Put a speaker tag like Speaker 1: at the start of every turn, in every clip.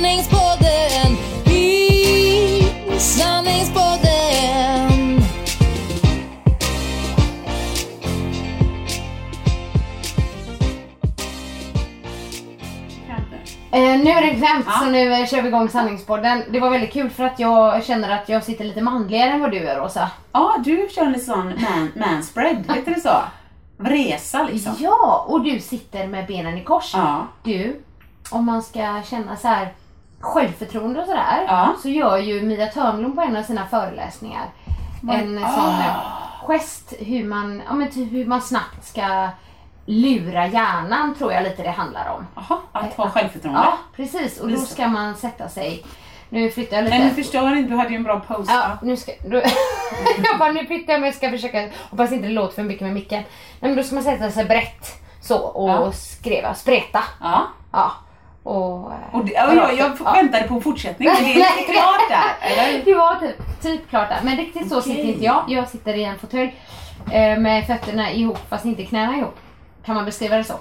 Speaker 1: sanningspodden i sanningspodden.
Speaker 2: Eh, nu är det klämt
Speaker 3: Ja.
Speaker 2: så nu eh, kör vi igång sanningspodden. Det var väldigt kul för att jag känner att jag sitter lite manligare än vad du gör Rosa.
Speaker 3: Ja, du kör en sån man, manspread, heter det så? Resa liksom.
Speaker 2: Ja, och du sitter med benen i kors.
Speaker 3: Ja.
Speaker 2: Du, om man ska känna så här självförtroende och sådär
Speaker 3: Ja.
Speaker 2: så gör ju Mia Törnblom på en av sina föreläsningar en sån eh, gest hur man, ja, men typ hur man snabbt ska lura hjärnan tror jag lite det handlar om.
Speaker 3: Jaha, att ha självförtroende.
Speaker 2: Ja, precis. Och då ska man sätta sig. Nu flyttar jag lite.
Speaker 3: Men du förstår inte, du hade ju en bra pose.
Speaker 2: Ja, nu ska... Då, jag bara, nu flyttar jag mig, ska försöka, hoppas inte det låter för mycket med micken. Nej men då ska man sätta sig brett så och
Speaker 3: Ja.
Speaker 2: skriva, spreta.
Speaker 3: Ja.
Speaker 2: Ja. Och... eh,
Speaker 3: Och det, ja, jag, jag
Speaker 2: Ja.
Speaker 3: väntade på en fortsättning, men det är inte klart där, eller?
Speaker 2: Det var typ, typ klart där. Men riktigt så sitter inte jag. Jag sitter i en fåtölj eh, med fötterna ihop fast inte knäna ihop. Kan man beskriva det så?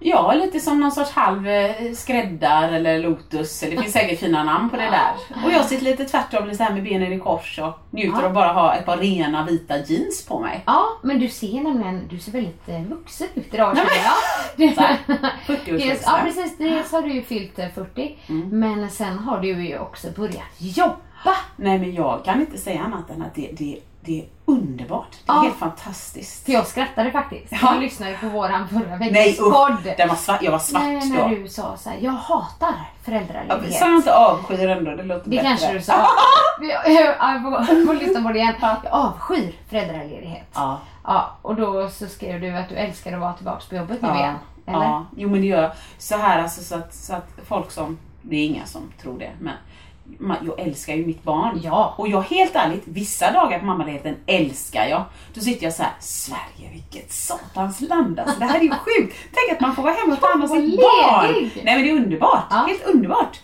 Speaker 3: Ja, lite som någon sorts halv eh, skräddar eller lotus. Det finns säkert fina namn på det där. Och jag sitter lite tvärtom, lite här med benen i kors och njuter
Speaker 2: Ja.
Speaker 3: av bara ha ett par rena vita jeans på mig.
Speaker 2: Ja, men du ser nämligen, du ser väldigt eh, vuxen ut idag känner jag.
Speaker 3: Så här,
Speaker 2: Dels,
Speaker 3: 40-årsvuxen.
Speaker 2: ja precis, dels har du ju fyllt eh, 40
Speaker 3: Mm.
Speaker 2: men sen har du ju också börjat jobba.
Speaker 3: Nej men jag kan inte säga annat än att det, det, det är underbart. Det är
Speaker 2: Ja.
Speaker 3: helt fantastiskt.
Speaker 2: Jag skrattade faktiskt.
Speaker 3: Ja.
Speaker 2: Jag lyssnade på våran förra veckans podd.
Speaker 3: den var svart, jag var svart
Speaker 2: Nej,
Speaker 3: då.
Speaker 2: när du sa så här, jag hatar
Speaker 3: Ja,
Speaker 2: föräldraledighet.
Speaker 3: Sa jag inte avskyr ändå? Det låter
Speaker 2: Det
Speaker 3: bättre.
Speaker 2: kanske du sa. Jag får lyssna på det igen.
Speaker 3: Ja.
Speaker 2: Jag avskyr föräldraledighet.
Speaker 3: Ja.
Speaker 2: Ja, och då så skrev du att du älskar att vara tillbaka på jobbet nu
Speaker 3: Ja.
Speaker 2: igen. Eller?
Speaker 3: ja. Jo men det gör jag. Så här alltså så att, så att folk som, det är inga som tror det, men jag älskar ju mitt barn.
Speaker 2: Ja.
Speaker 3: Och jag helt ärligt, vissa dagar på mammaledigheten älskar jag. Då sitter jag så här: Sverige vilket satans land alltså. Det här är ju sjukt. Tänk att man får vara hemma och ta hand om sitt barn. Nej men det är underbart.
Speaker 2: Ja.
Speaker 3: Helt underbart.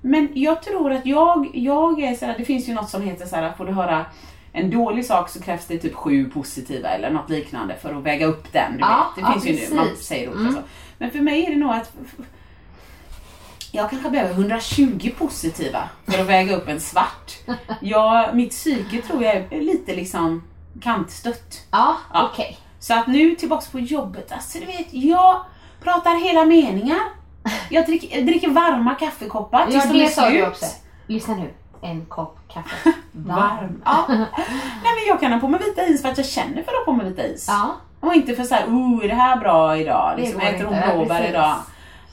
Speaker 3: Men jag tror att jag, jag är så här, det finns ju något som heter så här, får du höra en dålig sak så krävs det typ sju positiva eller något liknande för att väga upp den. Du
Speaker 2: Ja,
Speaker 3: vet. Det finns ju nu, man säger olika
Speaker 2: Mm.
Speaker 3: så. Men för mig är det nog att jag kanske behöver 120 positiva för att väga upp en svart. Jag, mitt psyke tror jag är lite liksom kantstött.
Speaker 2: Ja,
Speaker 3: Ja.
Speaker 2: okej.
Speaker 3: Så att nu tillbaks på jobbet, alltså du vet, jag pratar hela meningar. Jag dricker, jag dricker varma kaffekoppar tills
Speaker 2: Ja,
Speaker 3: de är
Speaker 2: det
Speaker 3: slut.
Speaker 2: också. Lyssna nu. En kopp kaffe.
Speaker 3: Varm. Ja. Nej men jag kan ha på mig vita is för att jag känner för att ha på mig vita is.
Speaker 2: Ja.
Speaker 3: Och inte för såhär, oh är det här bra idag?
Speaker 2: Det
Speaker 3: Liksom,
Speaker 2: går
Speaker 3: äter hon blåbär idag?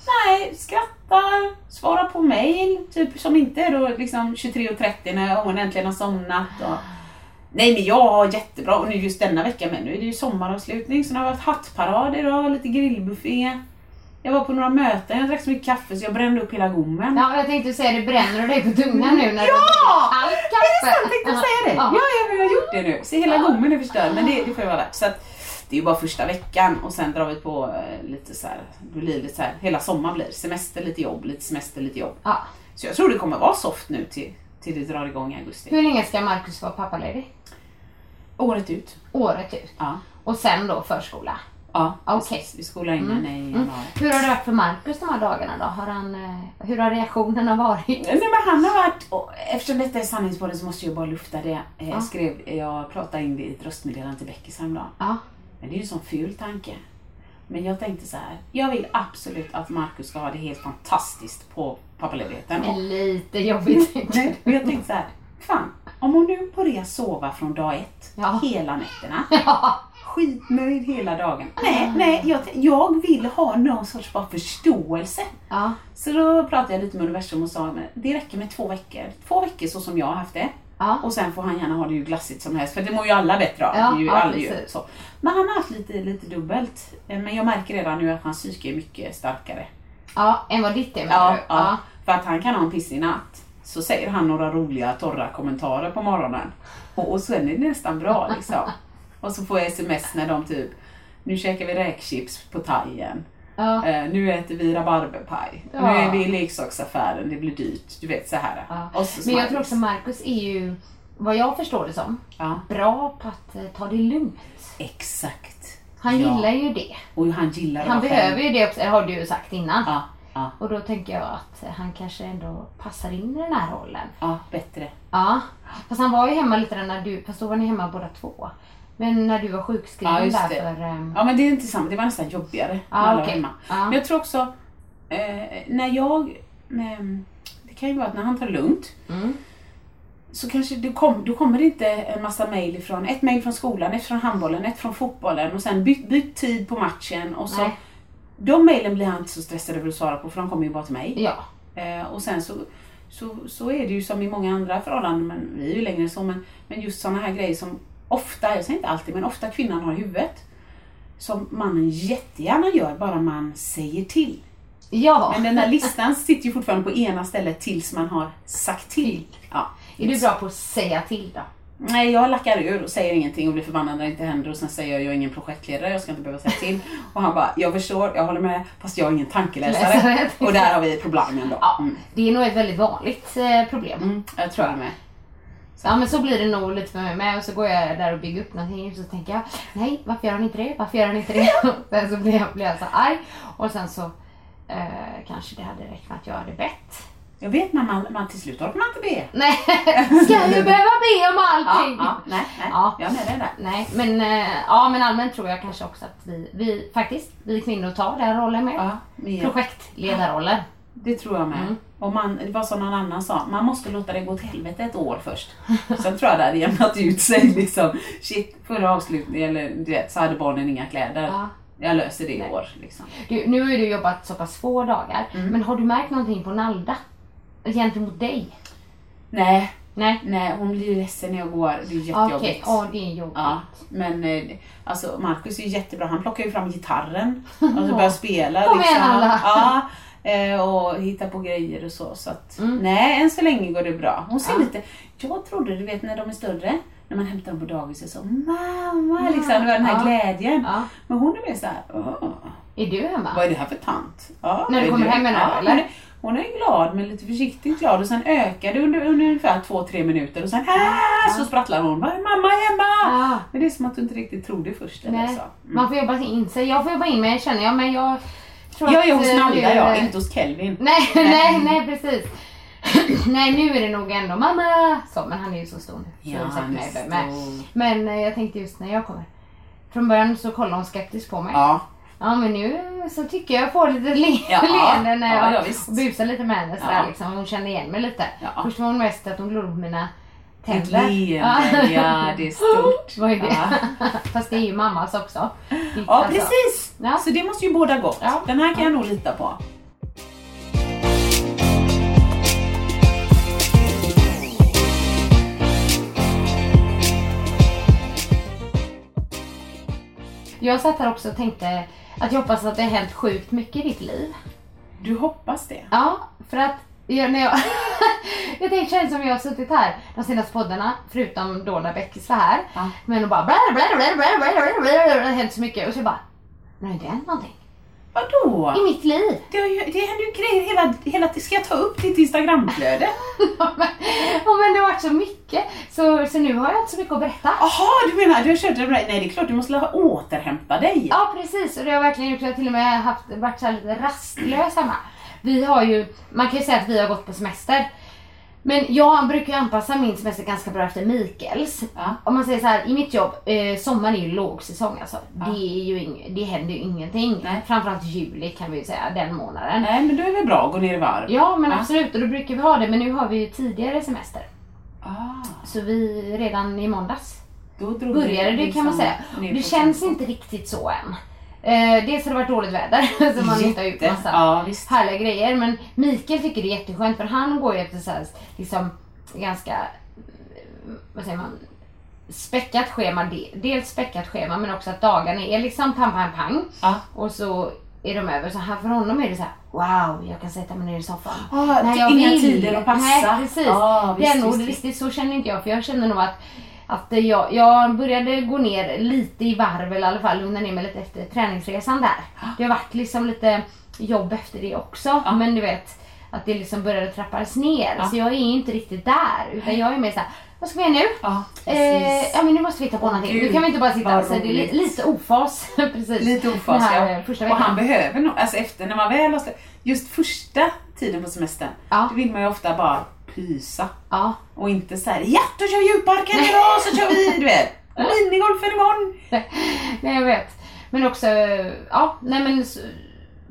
Speaker 3: Nej, skrattar, svarar på mail, typ som inte är då liksom 23.30 när hon äntligen har somnat. Och... Nej men jag har jättebra, och nu just denna vecka med nu är det ju sommaravslutning så nu har jag haft hattparad idag, lite grillbuffé. Jag var på några möten, jag drack så mycket kaffe så jag brände upp hela gommen.
Speaker 2: Ja, jag tänkte säga det bränner dig på tungan nu när du
Speaker 3: Ja!
Speaker 2: allt
Speaker 3: Är det
Speaker 2: kaffe.
Speaker 3: sant? Tänkte jag säga det?
Speaker 2: Ja.
Speaker 3: Ja, jag har gjort det nu. Så hela gommen är förstörd, men det, det får ju vara värt. Så att, det är ju bara första veckan och sen drar vi på eh, lite så här, det blir lite så här, hela sommaren blir semester, lite jobb, lite semester, lite jobb.
Speaker 2: Ja.
Speaker 3: Så jag tror det kommer vara soft nu till, till det drar igång i augusti.
Speaker 2: Hur länge ska Marcus vara pappaledig?
Speaker 3: Året ut.
Speaker 2: Året ut.
Speaker 3: Ja.
Speaker 2: Och sen då förskola.
Speaker 3: Ja, precis. Vi skolar in henne i januari.
Speaker 2: Hur har det varit för Marcus de här dagarna då? Har han, eh, hur har reaktionerna varit?
Speaker 3: Nej men han har varit, och eftersom detta är sanningspodden så måste jag bara lufta det. Eh,
Speaker 2: Ja.
Speaker 3: skrev, jag pratade in det i ett röstmeddelande till Beckis häromdagen.
Speaker 2: Ja.
Speaker 3: Men det är ju en sån ful tanke. Men jag tänkte så här. Jag vill absolut att Marcus ska ha det helt fantastiskt på pappaledigheten. Och-
Speaker 2: Lite jobbigt.
Speaker 3: Nej, jag tänkte så här. Fan, om hon nu börjar sova från dag ett,
Speaker 2: Ja.
Speaker 3: hela nätterna.
Speaker 2: Ja.
Speaker 3: Skitnöjd hela dagen. Nej, nej, jag, jag vill ha någon sorts bara förståelse.
Speaker 2: Ja.
Speaker 3: Så då pratade jag lite med universum och sa det räcker med två veckor. Två veckor så som jag har haft det.
Speaker 2: Ja.
Speaker 3: Och sen får han gärna ha det hur glassigt som helst för det mår ju alla bättre av.
Speaker 2: Ja,
Speaker 3: det är ju
Speaker 2: ja,
Speaker 3: alla ju, så. Men han har haft lite, lite dubbelt. Eh, Men jag märker redan nu att hans psyke är mycket starkare.
Speaker 2: ja, än vad ditt är menar
Speaker 3: Ja,
Speaker 2: du?
Speaker 3: ja. För att han kan ha en pissig natt. Så säger han några roliga torra kommentarer på morgonen. Och, och sen är det nästan bra liksom. Och så får jag sms när de typ Nu käkar vi räkchips på thaien.
Speaker 2: Ja.
Speaker 3: Eh, nu äter vi rabarberpaj.
Speaker 2: Ja.
Speaker 3: Nu är vi i leksaksaffären, det blir dyrt. Du vet så här.
Speaker 2: Ja. Men jag tror också Marcus är ju, vad jag förstår det som, bra på att eh, ta det lugnt.
Speaker 3: exakt.
Speaker 2: Han gillar ju det.
Speaker 3: Och han gillar
Speaker 2: Han behöver
Speaker 3: själv.
Speaker 2: ju det också, har du ju sagt innan. Och då tänker jag att han kanske ändå passar in i den här rollen.
Speaker 3: ja, bättre.
Speaker 2: Ja. Fast han var ju hemma lite när du, fast då var ni hemma båda två. Men när du var sjukskriven
Speaker 3: Ja, just
Speaker 2: där
Speaker 3: det.
Speaker 2: för... ehm,
Speaker 3: Ja men det är inte samma, det var nästan jobbigare när
Speaker 2: Ja,
Speaker 3: alla
Speaker 2: okej.
Speaker 3: hemma.
Speaker 2: Ja.
Speaker 3: Men jag tror också, eh, när jag, ehm, det kan ju vara att när han tar det lugnt
Speaker 2: Mm.
Speaker 3: så kanske det kom, då kommer det inte en massa mejl ifrån, ett mejl från skolan, ett från handbollen, ett från fotbollen och sen byt, byt tid på matchen och så.
Speaker 2: Nej.
Speaker 3: De mejlen blir han inte så stressad över att svara på för de kommer ju bara till mig.
Speaker 2: Ja.
Speaker 3: Eh, och sen så, så, så är det ju som i många andra förhållanden, men vi är ju längre än så, men, men just sådana här grejer som ofta, jag säger inte alltid, men ofta kvinnan har huvudet. Som mannen jättegärna gör, bara man säger till.
Speaker 2: Ja.
Speaker 3: Men den där listan sitter ju fortfarande på ena stället tills man har sagt till. Ja.
Speaker 2: Är du bra på att säga till då?
Speaker 3: Nej, jag lackar ur och säger ingenting och blir förbannad när det inte händer och sen säger jag, jag är ingen projektledare, jag ska inte behöva säga till. Och han bara, jag förstår, jag håller med, fast jag är ingen tankeläsare.
Speaker 2: Läsare.
Speaker 3: Och där har vi problemen då.
Speaker 2: Ja.
Speaker 3: Mm.
Speaker 2: Det är nog ett väldigt vanligt eh, problem.
Speaker 3: Mm, jag tror jag med.
Speaker 2: Ja men så blir det nog lite för mig med och så går jag där och bygger upp någonting och så tänker jag nej varför gör han inte det? Varför gör han inte det? Och sen så blir jag, blir jag så arg och sen så eh, kanske det hade räckt med att jag hade bett.
Speaker 3: Jag vet men man, man till slut orkar man inte be.
Speaker 2: Nej, ska jag behöva be om
Speaker 3: Ja,
Speaker 2: allting?
Speaker 3: ja, nej, nej.
Speaker 2: Ja.
Speaker 3: Jag är med dig där.
Speaker 2: Nej, men, eh, ja, men allmänt tror jag kanske också att vi, vi faktiskt, vi kvinnor tar den rollen med.
Speaker 3: Ja, mer.
Speaker 2: Projektledarrollen.
Speaker 3: Det tror jag med.
Speaker 2: Mm.
Speaker 3: Och man, det var som någon annan sa, man måste låta det gå åt helvete ett år först. Sen tror jag det hade jämnat ut sig liksom. Shit, förra avslutningen, eller du vet, så hade barnen inga kläder.
Speaker 2: Ja.
Speaker 3: Jag löser det i
Speaker 2: Nej.
Speaker 3: år. Liksom.
Speaker 2: Du, nu har ju du jobbat så pass få dagar,
Speaker 3: Mm.
Speaker 2: men har du märkt någonting på Nalda? Gentemot dig?
Speaker 3: Nej,
Speaker 2: Nej?
Speaker 3: nej, hon blir ledsen när jag går. Det är
Speaker 2: Okej,
Speaker 3: jättejobbigt.
Speaker 2: ja det är jobbigt.
Speaker 3: Ja, men eh, alltså Marcus är ju jättebra. Han plockar ju fram gitarren och så börjar spela.
Speaker 2: Kom igen, alla.
Speaker 3: Ja, och hittar på grejer och så. så att,
Speaker 2: Mm.
Speaker 3: Nej, än så länge går det bra. Hon ser
Speaker 2: Ja.
Speaker 3: lite, jag trodde du vet när de är större, när man hämtar dem på dagis och så mamma, liksom, det var den här
Speaker 2: Ja.
Speaker 3: glädjen.
Speaker 2: Ja.
Speaker 3: Men hon är mer såhär, "Åh,
Speaker 2: Är du hemma?
Speaker 3: vad är det här för tant? Ja,
Speaker 2: När du kommer hem med
Speaker 3: ja,
Speaker 2: eller?
Speaker 3: Hon är, glad men lite försiktigt glad och sen ökar det under, under ungefär två, tre minuter och sen äh, så sprattlar hon. "Vad är Mamma är hemma!
Speaker 2: Ja.
Speaker 3: Men det är som att du inte riktigt tror det först. Eller så. Mm.
Speaker 2: Man får jobba in sig. Jag får jobba in mig känner jag, men jag tror
Speaker 3: Jag är hos
Speaker 2: eh,
Speaker 3: Nalda
Speaker 2: nu-
Speaker 3: jag, inte hos Kelvin.
Speaker 2: Nej, nej, nej precis. nej, nu är det nog ändå mamma. Så, men han är ju så stor nu. säkert
Speaker 3: han är
Speaker 2: med- med.
Speaker 3: stor.
Speaker 2: Men eh, jag tänkte just när jag kommer. Från början så kollade hon skeptiskt på mig.
Speaker 3: Ja,
Speaker 2: Ja men nu så tycker jag jag får lite le-
Speaker 3: Ja,
Speaker 2: leende när
Speaker 3: ja,
Speaker 2: jag
Speaker 3: ja,
Speaker 2: och busar lite med henne sådär
Speaker 3: Ja.
Speaker 2: liksom. Hon känner igen mig lite.
Speaker 3: Ja.
Speaker 2: Först var hon mest att hon glodde på mina
Speaker 3: ett
Speaker 2: tänder.
Speaker 3: leende, ja det är stort.
Speaker 2: Vad är det?
Speaker 3: Ja,
Speaker 2: Fast det är ju mammas också. Ditt
Speaker 3: ja
Speaker 2: alltså.
Speaker 3: precis!
Speaker 2: Ja.
Speaker 3: Så det måste ju båda gott.
Speaker 2: Ja.
Speaker 3: Den här kan jag nog lita på.
Speaker 2: Jag satt här också och tänkte att jag hoppas att det har hänt sjukt mycket i ditt liv.
Speaker 3: Du hoppas det?
Speaker 2: Ja, för att jag, när jag, jag tänkte känns som jag har suttit här de senaste poddarna, förutom då när Beckis var här.
Speaker 3: Ja.
Speaker 2: Men och bara blä, blä, blä, blä, blä, blä, blä, det har hänt så mycket och så bara, det har hänt någonting.
Speaker 3: Vadå?
Speaker 2: I mitt liv.
Speaker 3: Det, ju, det händer ju grejer hela, hela Ska jag ta upp ditt Instagramflöde?
Speaker 2: ja men ja, men det har varit så mycket så, så nu har jag inte så mycket att berätta.
Speaker 3: Jaha, du menar du har kört det? Nej, det är klart du måste ha återhämta dig.
Speaker 2: Ja precis och det har verkligen gjort. Jag har till och med haft, varit så lite rastlös hemma. Vi har ju, man kan ju säga att vi har gått på semester. Men jag brukar ju anpassa min semester ganska bra efter Mikaels.
Speaker 3: Ja.
Speaker 2: Om man säger så här, i mitt jobb, eh, sommaren är ju lågsäsong alltså. Det, är ju ing- det händer ju ingenting.
Speaker 3: Nej.
Speaker 2: Framförallt juli kan vi ju säga, den månaden.
Speaker 3: Nej men då är det bra att gå ner i varv.
Speaker 2: Ja men
Speaker 3: Ja.
Speaker 2: absolut, och då brukar vi ha det. Men nu har vi ju tidigare semester.
Speaker 3: Ah,
Speaker 2: Så vi redan i måndags började det
Speaker 3: liksom
Speaker 2: kan man säga.
Speaker 3: ner
Speaker 2: Det känns inte riktigt så än. Eh, dels har det varit dåligt väder så man inte har gjort massa
Speaker 3: Ja, visst.
Speaker 2: härliga grejer. Men Mikael tycker det är jätteskönt för han går ju efter så här, liksom ganska, vad säger man, späckat schema. De- Dels späckat schema men också att dagarna är liksom pang pang pang.
Speaker 3: Ja.
Speaker 2: Och så är de över. Så här, för honom är det så här: wow jag kan sätta mig ner i soffan.
Speaker 3: Ah,
Speaker 2: När jag
Speaker 3: inga
Speaker 2: vill.
Speaker 3: tider att passa.
Speaker 2: Nej precis.
Speaker 3: Ah,
Speaker 2: det är
Speaker 3: visst,
Speaker 2: nog
Speaker 3: visst,
Speaker 2: så känner inte jag för jag känner nog att att jag, jag började gå ner lite i varv eller i alla fall lugna ner mig lite efter träningsresan där. Det har varit liksom lite jobb efter det också.
Speaker 3: Ja.
Speaker 2: Men du vet att det liksom började trappas ner.
Speaker 3: Ja.
Speaker 2: Så jag är inte riktigt där. Utan jag är mer såhär, vad ska vi göra nu?
Speaker 3: Ja,
Speaker 2: Eh, ja men nu måste vi hitta på någonting.
Speaker 3: Gud,
Speaker 2: Nu kan vi inte bara sitta
Speaker 3: vad
Speaker 2: så det är lite ofas. precis.
Speaker 3: Lite ofas
Speaker 2: här,
Speaker 3: ja.
Speaker 2: eh, Första
Speaker 3: Och han behöver nog, alltså efter när man väl har slä- just första tiden på semestern,
Speaker 2: Ja.
Speaker 3: då vill man ju ofta bara pysa.
Speaker 2: Ja.
Speaker 3: Och inte såhär, ja då kör vi djupparken idag så kör vi, du vet, minigolfen imorgon.
Speaker 2: Nej jag vet. Men också, ja nej men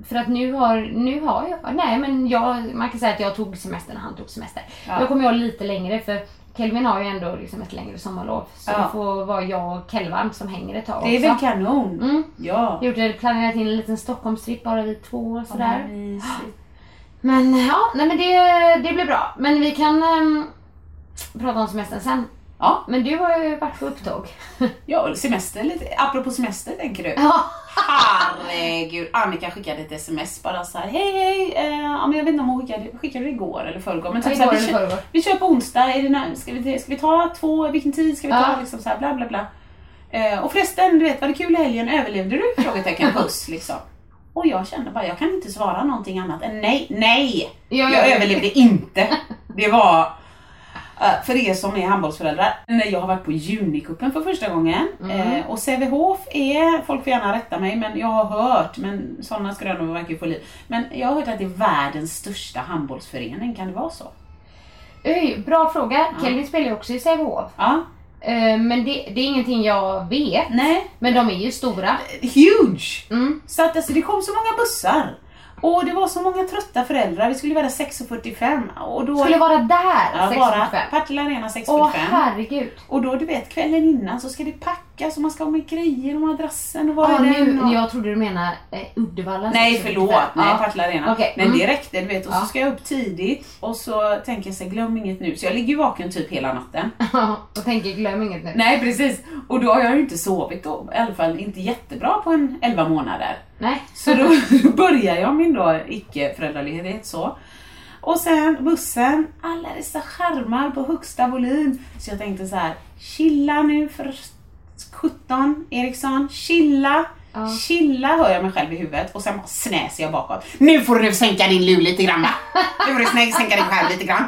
Speaker 2: för att nu har, nu har jag, nej men jag, man kan säga att jag tog semester när han tog semester.
Speaker 3: Ja.
Speaker 2: Jag kommer ha lite längre för Kelvin har ju ändå liksom ett längre sommarlov. Så
Speaker 3: Ja.
Speaker 2: det får vara jag och Kelvan som hänger ett tag
Speaker 3: Det är
Speaker 2: också.
Speaker 3: väl kanon?
Speaker 2: Mm.
Speaker 3: Ja.
Speaker 2: Jag gjort, planerat in en liten Stockholmstripp bara vi två och sådär.
Speaker 3: Mysigt.
Speaker 2: Men ja, nej men det, det blir bra. Men vi kan ehm, prata om semestern sen.
Speaker 3: Ja,
Speaker 2: Men du har ju varit på upptåg.
Speaker 3: ja, semester lite, apropå semester tänker du?
Speaker 2: ja.
Speaker 3: Herregud, Annika skickade ett sms bara så här. hej hej, eh, ja, men jag vet inte om hon skickade, skickade det igår eller förrgår. Men typ så här, vi, kör,
Speaker 2: förrgår.
Speaker 3: vi kör på onsdag, är det, nä- ska, vi, ska vi ta två, vilken tid ska vi ta?
Speaker 2: Ja.
Speaker 3: Liksom så här, bla bla bla. Eh, och förresten, du vet, var det kul i helgen? Överlevde du? Frågetecken, puss liksom. Och jag kände bara, jag kan inte svara någonting annat än nej, nej!
Speaker 2: Ja,
Speaker 3: Jag
Speaker 2: ja.
Speaker 3: överlevde inte. Det var, eh, för er som är handbollsföräldrar, när jag har varit på Junikuppen för första gången.
Speaker 2: Mm.
Speaker 3: Eh, och Sävehof är, folk får gärna rätta mig, men jag har hört, men sådana skrönor verkar ju få liv. Men jag har hört att det är världens största handbollsförening, kan det vara så?
Speaker 2: Öj, bra fråga. Kelvin spelar ju också i Sävehof.
Speaker 3: Ja,
Speaker 2: Men det, det är ingenting jag vet.
Speaker 3: nej,
Speaker 2: Men de är ju stora.
Speaker 3: huge!
Speaker 2: Mm.
Speaker 3: Så att alltså, det kom så många bussar. Och det var så många trötta föräldrar, vi skulle vara där 6.45 och då...
Speaker 2: Skulle vara där
Speaker 3: ja, vara
Speaker 2: 6.45.
Speaker 3: Partille Arena 6.45.
Speaker 2: Åh herregud.
Speaker 3: Och då du vet kvällen innan så ska det packas och man ska ha med grejer och madrassen och var
Speaker 2: Ja,
Speaker 3: är den
Speaker 2: nu,
Speaker 3: och...
Speaker 2: jag trodde du menade eh, Uddevalla.
Speaker 3: Nej
Speaker 2: 6.45.
Speaker 3: förlåt, nej
Speaker 2: Ja.
Speaker 3: Partille Arena.
Speaker 2: Okej,
Speaker 3: Men
Speaker 2: mm.
Speaker 3: det räckte du vet och så ska jag upp tidigt och så tänker jag så här, glöm inget nu. Så jag ligger ju vaken typ hela natten.
Speaker 2: och tänker glöm inget nu.
Speaker 3: Nej precis. Och då har jag ju inte sovit då, i alla fall inte jättebra på en 11 månader.
Speaker 2: Nej.
Speaker 3: Så då, då börjar jag min då icke-föräldraledighet så. Och sen bussen, alla dessa skärmar på högsta volym. Så jag tänkte så här, chilla nu för 17 Eriksson, chilla.
Speaker 2: Ja.
Speaker 3: Chilla hör jag mig själv i huvudet och sen bara snäser jag bakåt. Nu får du sänka din lur lite grann va? Nu får du sänka dig själv lite grann.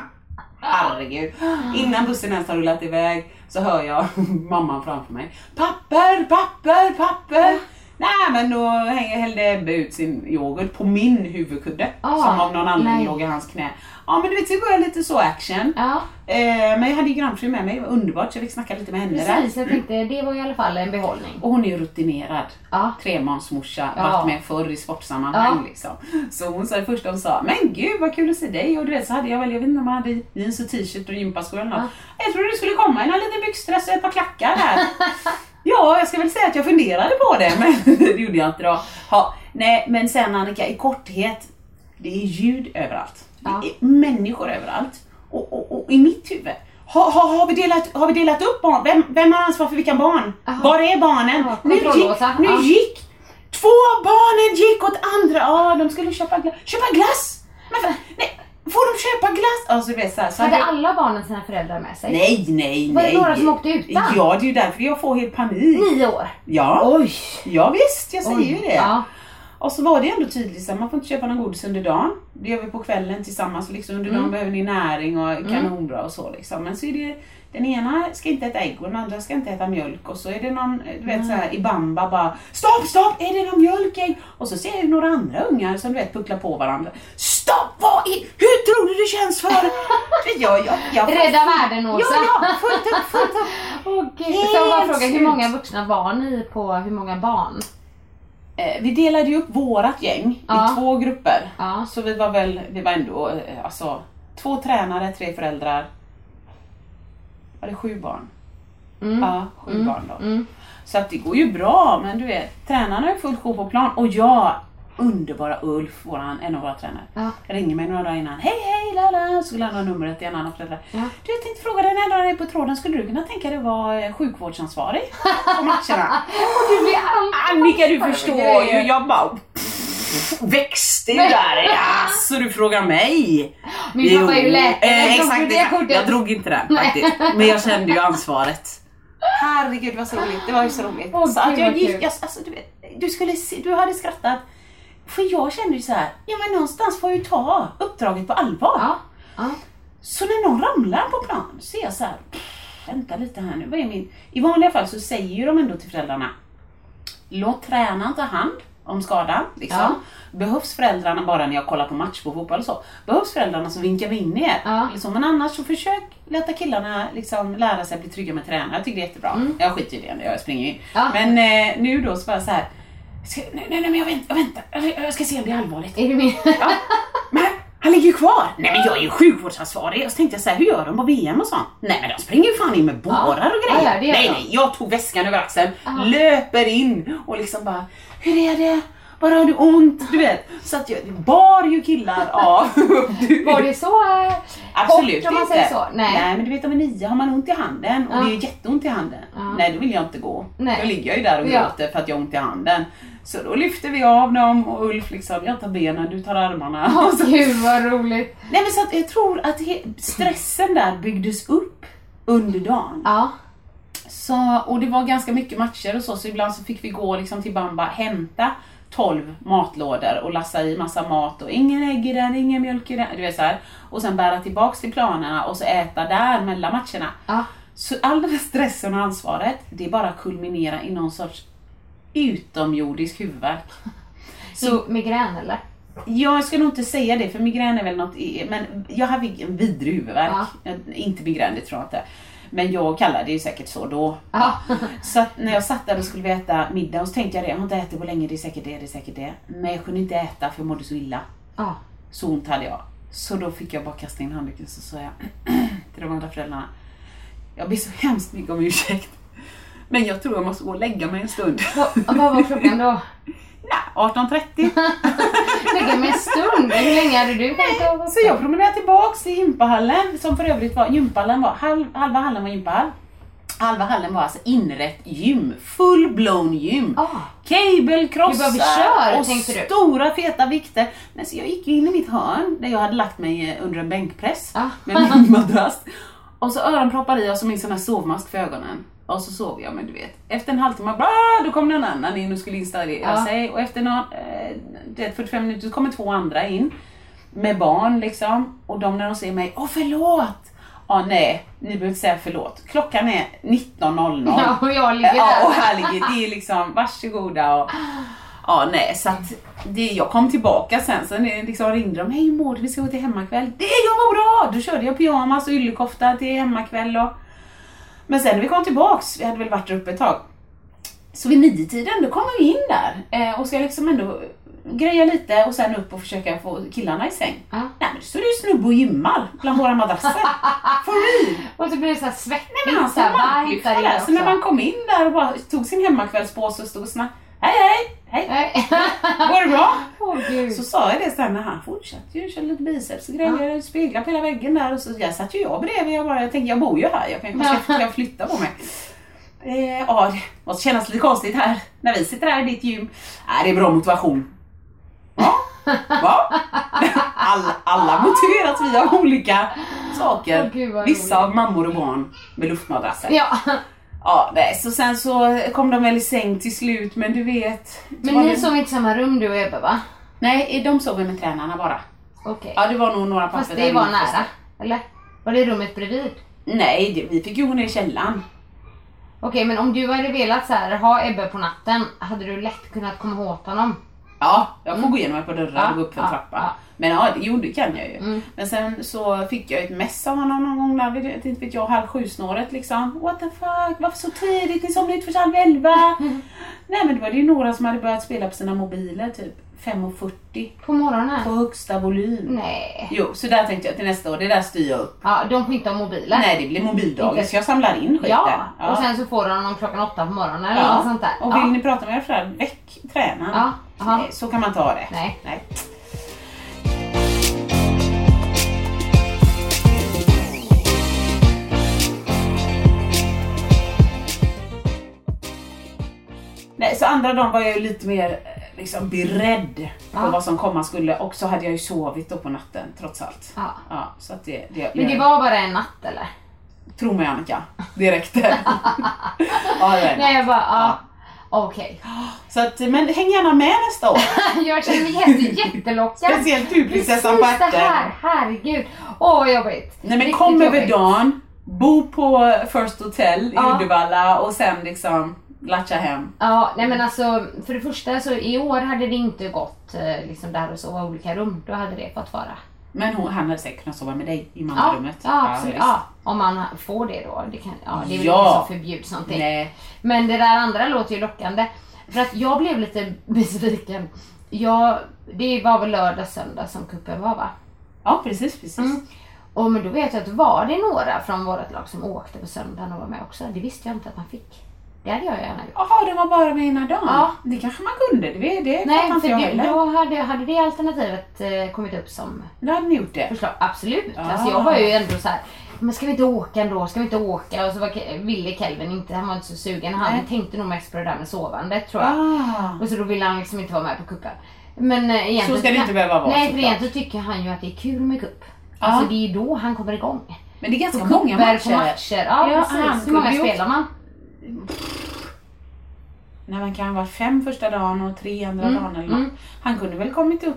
Speaker 3: Herregud. Innan bussen ens har rullat iväg så hör jag mamman framför mig. Papper, papper, papper. Nej men då hänger- hällde Ebbe ut sin yoghurt på min huvudkudde.
Speaker 2: Ah,
Speaker 3: som av någon anledning låg i hans knä. Ja men du vet, så började lite så action.
Speaker 2: Ja,
Speaker 3: Eh, men jag hade ju grannfru med mig, det var underbart så jag fick snacka lite med henne
Speaker 2: precis.
Speaker 3: där.
Speaker 2: Jag tänkte det var i alla fall en behållning.
Speaker 3: Och hon är ju rutinerad.
Speaker 2: Ja.
Speaker 3: Trebarnsmorsa,
Speaker 2: Ja.
Speaker 3: varit med förr i sportsammanhang
Speaker 2: Ja.
Speaker 3: liksom. Så hon sa det första hon sa, men gud vad kul att se dig. Och du vet så hade jag väl, jag vet inte om jag hade jeans och t-shirt och gympaskor eller något. Jag trodde du skulle komma i någon liten byxdress och ett par klackar här. ja, jag ska väl säga att jag funderade på det, men det gjorde jag inte då. Ha, nej, men sen Annika, i korthet, det är ljud överallt.
Speaker 2: Ja.
Speaker 3: Människor överallt. Och, och, och i mitt huvud, har, har, har, vi delat, har vi delat upp barn? Vem, vem har ansvar för vilka barn?
Speaker 2: Jaha.
Speaker 3: Var är barnen?
Speaker 2: Ja,
Speaker 3: nu gick, nu
Speaker 2: Ja.
Speaker 3: gick två av barnen gick åt andra, ja de skulle köpa glass. Köpa glass? Men för, nej, får de köpa glass? Alltså vet så här, så
Speaker 2: Hade
Speaker 3: jag-
Speaker 2: alla barnen sina föräldrar med sig?
Speaker 3: Nej, nej,
Speaker 2: Var det
Speaker 3: nej.
Speaker 2: några som åkte utan?
Speaker 3: Ja, det är ju därför jag får helt panik.
Speaker 2: Nio år?
Speaker 3: Ja,
Speaker 2: Oj!
Speaker 3: ja visst, jag säger ju det.
Speaker 2: Ja.
Speaker 3: Och så var det ändå tydligt här, man får inte köpa någon godis under dagen. Det gör vi på kvällen tillsammans. Liksom, under dagen
Speaker 2: Mm.
Speaker 3: behöver ni näring och är kanonbra och så. Liksom. Men så är det, den ena ska inte äta ägg och den andra ska inte äta mjölk. Och så är det någon, du vet så här, i bamba bara Stopp, stopp! Är det någon mjölk? ägg?" Och så ser jag några andra ungar som du vet pucklar på varandra. Stopp! Vad är, hur tror du det känns för... jag, jag, jag,
Speaker 2: Rädda världen Åsa.
Speaker 3: Ja, ja, fullt upp, fullt upp.
Speaker 2: Åh gud. Så jag bara fråga, hur många vuxna var ni på hur många barn?
Speaker 3: Eh, vi delade ju upp vårat gäng
Speaker 2: Ja.
Speaker 3: i två grupper.
Speaker 2: Ja.
Speaker 3: Så vi var väl, vi var ändå eh, alltså två tränare, tre föräldrar. Var det sju barn?
Speaker 2: Mm.
Speaker 3: Ja, sju barn då.
Speaker 2: Mm.
Speaker 3: Så att det går ju bra, men du vet, tränarna ju fullt sjå på plan. Och jag, underbara Ulf, våran, en av våra tränare,
Speaker 2: Ja.
Speaker 3: ringer mig några dagar innan. Hej hej lala! Så skulle han ha numret till en annan förälder.
Speaker 2: Ja.
Speaker 3: Du, jag tänkte fråga dig när du är på tråden, skulle du kunna tänka dig att vara eh, sjukvårdsansvarig på matcherna?
Speaker 2: Du blir
Speaker 3: Annika du förstår ju, jag bara växte ju där. Ja, så du frågar mig?
Speaker 2: Min pappa är ju läkare.
Speaker 3: eh,
Speaker 2: Jag drog
Speaker 3: exakt, exakt. Jag drog inte den faktiskt. Men jag kände ju ansvaret. Herregud vad så roligt, det var ju så roligt.
Speaker 2: Åh,
Speaker 3: så att jag gick, jag, alltså, du, vet, du, skulle se, du hade skrattat. För jag kände ju så här, ja men någonstans får jag ju ta uppdraget på allvar.
Speaker 2: Ja. Ja.
Speaker 3: Så när någon ramlar på plan så är jag så här, "Pff, vänta lite här nu, vad är min... I vanliga fall så säger ju de ändå till föräldrarna, låt tränaren ta hand om skadan. Liksom.
Speaker 2: Ja.
Speaker 3: Behövs föräldrarna bara när jag kollar på match på fotboll och så, behövs föräldrarna så vinkar vi in er.
Speaker 2: Ja.
Speaker 3: Liksom, men annars så försök låta killarna liksom, lära sig att bli trygga med tränare. Jag tycker det är jättebra. Jag skiter i det, jag springer in.
Speaker 2: Mm. Ja.
Speaker 3: Men eh, nu då så bara så här. Nej, nej, nej, men jag väntar, jag väntar. Ska se om det är allvarligt.
Speaker 2: Är du med?
Speaker 3: Ja. Men han ligger ju kvar! Nej men jag är ju sjukvårdsansvarig. Och så tänkte jag så här, hur gör de på VM och sånt? Nej men de springer ju fan in med bårar och grejer.
Speaker 2: Ja, ja,
Speaker 3: nej nej, jag tog väskan över axeln,
Speaker 2: Aha.
Speaker 3: löper in och liksom bara, hur är det? Var har du ont? Du vet. Så att jag bar ju killar av.
Speaker 2: Var det så eh,
Speaker 3: Absolut
Speaker 2: hårt om man
Speaker 3: inte.
Speaker 2: säger så? Nej.
Speaker 3: Nej men du vet om en nio har man ont i handen och
Speaker 2: Ja.
Speaker 3: det är jätteont i handen.
Speaker 2: Ja.
Speaker 3: Nej då vill jag inte gå.
Speaker 2: Nej.
Speaker 3: Då ligger jag ju där och
Speaker 2: Ja.
Speaker 3: gråter för att jag har ont i handen. Så då lyfter vi av dem och Ulf liksom, jag tar benen, du tar armarna. Och så-
Speaker 2: gud vad roligt.
Speaker 3: Nej men så att jag tror att stressen där byggdes upp under dagen.
Speaker 2: Ja.
Speaker 3: Så, och det var ganska mycket matcher och så, så ibland så fick vi gå liksom till Bamba, hämta 12 matlådor och lassa i massa mat och ingen ägg i den, ingen mjölk i den. Du vet så här. Och sen bära tillbaks till planerna och så äta där mellan matcherna.
Speaker 2: Ja.
Speaker 3: Så all den här stressen och ansvaret, det är bara att kulminera i någon sorts utomjordisk huvudvärk. Så
Speaker 2: migrän eller?
Speaker 3: jag ska nog inte säga det för migrän är väl något, men jag hade en vidrig huvudvärk.
Speaker 2: Ja.
Speaker 3: Inte migrän, det tror jag inte. Men jag kallade det ju säkert så då.
Speaker 2: Ja.
Speaker 3: Så att när jag satt där och skulle vi äta middag och så tänkte jag det, jag har inte ätit på länge, det är säkert det, det är säkert det. Men jag kunde inte äta för jag mådde så illa.
Speaker 2: Ja.
Speaker 3: Så ont hade jag. Så då fick jag bara kasta in handduken så sa jag till de andra föräldrarna. Jag ber så hemskt mycket om ursäkt. Men jag tror jag måste gå och lägga mig en stund.
Speaker 2: Vad, var klockan då?
Speaker 3: Nej, 18.30.
Speaker 2: Lägga mig en stund. Hur länge hade du vara
Speaker 3: Så jag promenerade tillbaks till gympahallen, som för övrigt var, gympahallen var, halv, halva hallen var gympahall. Halva hallen var alltså inrätt gym, full blown gym.
Speaker 2: Ah.
Speaker 3: Cable,
Speaker 2: Du bara, vi kör,
Speaker 3: krossar och stora feta vikter. Men så jag gick in i mitt hörn där jag hade lagt mig eh, under en bänkpress
Speaker 2: Ah.
Speaker 3: med min madrass. Och så öronproppar i och så min sån här sovmask för ögonen. Och så sov jag, men du vet. Efter en halvtimme, blah, då kom någon annan in och skulle installera
Speaker 2: Ja.
Speaker 3: sig. Och efter någon, eh, du vet, 45 minuter så kommer två andra in. Med barn liksom. Och de när de ser mig, åh förlåt! Ja, nej, ni behöver inte säga förlåt. Klockan är 19.00.
Speaker 2: Ja, och jag ligger
Speaker 3: Ja,
Speaker 2: där.
Speaker 3: och här ligger det är liksom, varsågoda och Ja, nej, så att det, jag kom tillbaka sen, det liksom ringde de, hej du? Vi ska gå till hemmakväll. Det, jag mår bra! Då körde jag pyjamas och yllekofta till hemmakväll och Men sen när vi kom tillbaks, vi hade väl varit där uppe ett tag, så vid nio-tiden då kommer vi in där eh, och ska liksom ändå greja lite och sen upp och försöka få killarna i säng.
Speaker 2: Ja.
Speaker 3: Nej men så är det ju snubbe och gymmar bland våra madrasser. For real!
Speaker 2: Och så blir det så här svettigt,
Speaker 3: Nej, men han
Speaker 2: så här
Speaker 3: som
Speaker 2: varmt där inne
Speaker 3: Så när man kom in där och bara tog sin hemmakvällspåse och stod och snackade. Hej hej! Hej! Går det bra?
Speaker 2: Gud.
Speaker 3: Så sa jag det sen när han fortsatte ju köra lite biceps och grejer, speglar på hela väggen där och så jag satt ju jag bredvid jag bara, jag tänkte jag bor ju här, jag kan, vad ska, jag flytta på mig? Eh, ja, det måste kännas lite konstigt här när vi sitter här i ditt gym. Nej, det är bra motivation. Ja, va? Alla, alla motiveras vi av olika saker.
Speaker 2: Åh, gud,
Speaker 3: Vissa av mammor och barn med luftmadrasser.
Speaker 2: Ja.
Speaker 3: Ja, nej, så sen så kom de väl i säng till slut, men du vet.
Speaker 2: Men ni
Speaker 3: det-
Speaker 2: sov inte i samma rum du och Ebbe va?
Speaker 3: Nej, de sov med tränarna bara.
Speaker 2: Okej.
Speaker 3: Ja, det var nog några papper
Speaker 2: Fast det var nära?
Speaker 3: förresten.
Speaker 2: Eller? Var det rummet bredvid?
Speaker 3: Nej, det, vi fick ju gå ner i källaren.
Speaker 2: Okej, men om du hade velat så här, ha Ebbe på natten, hade du lätt kunnat komma åt honom?
Speaker 3: Ja, jag får gå igenom ett par dörrar
Speaker 2: Ja,
Speaker 3: och gå upp för en
Speaker 2: ja,
Speaker 3: trappa.
Speaker 2: ja.
Speaker 3: Men ja, det, jo, det kan jag ju.
Speaker 2: Mm.
Speaker 3: Men sen så fick jag ett mess av honom någon gång där vid, inte vet jag, halv sju-snåret liksom. What the fuck, varför så tidigt? Ni somnade inte för halv elva. Nej men det var det ju några som hade börjat spela på sina mobiler typ 5.40
Speaker 2: På morgonen?
Speaker 3: på högsta volym.
Speaker 2: Nej.
Speaker 3: Jo, så där tänkte jag till nästa år, det där styr jag upp.
Speaker 2: Ja, de får inte ha mobiler.
Speaker 3: Nej, det blir mobildagis, så jag samlar in skiten.
Speaker 2: Ja, och sen så får de dem klockan åtta på morgonen eller
Speaker 3: Ja.
Speaker 2: något sånt där.
Speaker 3: Och vill
Speaker 2: ja.
Speaker 3: ni prata med era föräldrar, väck tränaren.
Speaker 2: Ja,
Speaker 3: Nej, Så kan man ta det.
Speaker 2: Nej.
Speaker 3: Nej. Nej, så andra dagen var jag ju lite mer eh, liksom beredd på
Speaker 2: Ja.
Speaker 3: vad som komma skulle och så hade jag ju sovit då på natten trots allt.
Speaker 2: Ja.
Speaker 3: Ja, så att det, det,
Speaker 2: Men det
Speaker 3: jag-
Speaker 2: var bara en natt eller?
Speaker 3: Tro mig Annika, det räckte. ja, det
Speaker 2: Nej jag bara, ja. Okej.
Speaker 3: Så att, men häng gärna med nästa år.
Speaker 2: Jag känner mig jätte, jättelockad.
Speaker 3: Speciellt du prinsessan på
Speaker 2: Precis det här, herregud. Åh vad jobbigt.
Speaker 3: Nej men
Speaker 2: Riktigt
Speaker 3: kom över dagen, bo på First Hotel i
Speaker 2: Ja.
Speaker 3: Uddevalla och sen liksom latcha hem.
Speaker 2: Ja, nej men alltså för det första så i år hade det inte gått eh, liksom där och sova i olika rum. Då hade det fått vara.
Speaker 3: Men hon, han hade säkert kunnat sova med dig i
Speaker 2: Ja,
Speaker 3: mammarummet.
Speaker 2: ja absolut.
Speaker 3: visst.
Speaker 2: Ja, om man får det då. Det, kan, ja, det är väl
Speaker 3: Ja.
Speaker 2: ingen som förbjuds någonting.
Speaker 3: Nej.
Speaker 2: Men det där andra låter ju lockande. För att jag blev lite besviken. Jag, det var väl lördag, söndag som kuppen var va?
Speaker 3: Ja precis, precis.
Speaker 2: Mm. Och men då vet jag att var det några från vårt lag som åkte på söndagen och var med också. Det visste jag inte att man fick. Det hade jag gärna gjort.
Speaker 3: Jaha, det var bara med ena dagen.
Speaker 2: Ja.
Speaker 3: Det kanske man kunde, det, det
Speaker 2: Nej,
Speaker 3: inte jag heller.
Speaker 2: då hade, hade det alternativet eh, kommit upp som
Speaker 3: Då hade ni gjort det.
Speaker 2: förslag. Absolut.
Speaker 3: Ah.
Speaker 2: Alltså jag var ju ändå så här. Men ska vi inte åka ändå? Ska vi inte åka? Och så var, ville Kelvin inte, han var inte så sugen. Han
Speaker 3: Nej.
Speaker 2: tänkte nog mest på det där med sovandet tror jag.
Speaker 3: Ah.
Speaker 2: Och så då ville han liksom inte vara med på kuppen. Men eh, egentligen...
Speaker 3: Så ska det inte behöva vara,
Speaker 2: Nej, för egentligen tycker han ju att det är kul med kupp.
Speaker 3: Ja.
Speaker 2: Alltså det är ju då han kommer igång.
Speaker 3: Men det är ganska många matcher.
Speaker 2: matcher. Ja,
Speaker 3: Ja,
Speaker 2: precis. Hur många spelar man?
Speaker 3: Nej, man kan varit fem första dagen och tre andra
Speaker 2: Mm,
Speaker 3: dagen eller
Speaker 2: mm.
Speaker 3: Han kunde väl kommit upp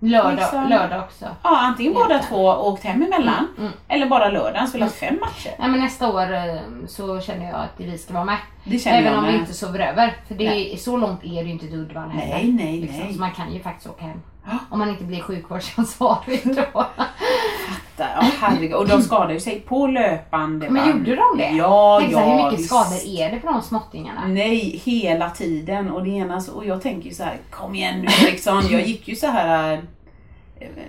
Speaker 2: Lördag,
Speaker 3: Liksom-
Speaker 2: lördag också.
Speaker 3: Ja, antingen båda två och åkt hem emellan.
Speaker 2: Mm.
Speaker 3: Eller bara lördagen, spelat fem matcher.
Speaker 2: Nej men nästa år eh, så känner jag att vi ska vara med.
Speaker 3: Det känner
Speaker 2: Även
Speaker 3: jag
Speaker 2: om vi inte sover över. För det
Speaker 3: Nej.
Speaker 2: är, så långt är det ju inte till Uddevalla heller.
Speaker 3: Nej, nej,
Speaker 2: Liksom,
Speaker 3: nej.
Speaker 2: Så man kan ju faktiskt åka hem.
Speaker 3: Ja.
Speaker 2: Om man inte blir sjukvårdsansvarig då.
Speaker 3: Ja, herregud. Och de skadade ju sig på löpande
Speaker 2: Men
Speaker 3: band.
Speaker 2: gjorde de det?
Speaker 3: Ja,
Speaker 2: Tänk
Speaker 3: ja.
Speaker 2: här, hur mycket
Speaker 3: visst.
Speaker 2: skador är det på de småttingarna?
Speaker 3: Nej, hela tiden. Och det ena så, och jag tänker ju så här, kom igen nu Eriksson. Jag gick ju så här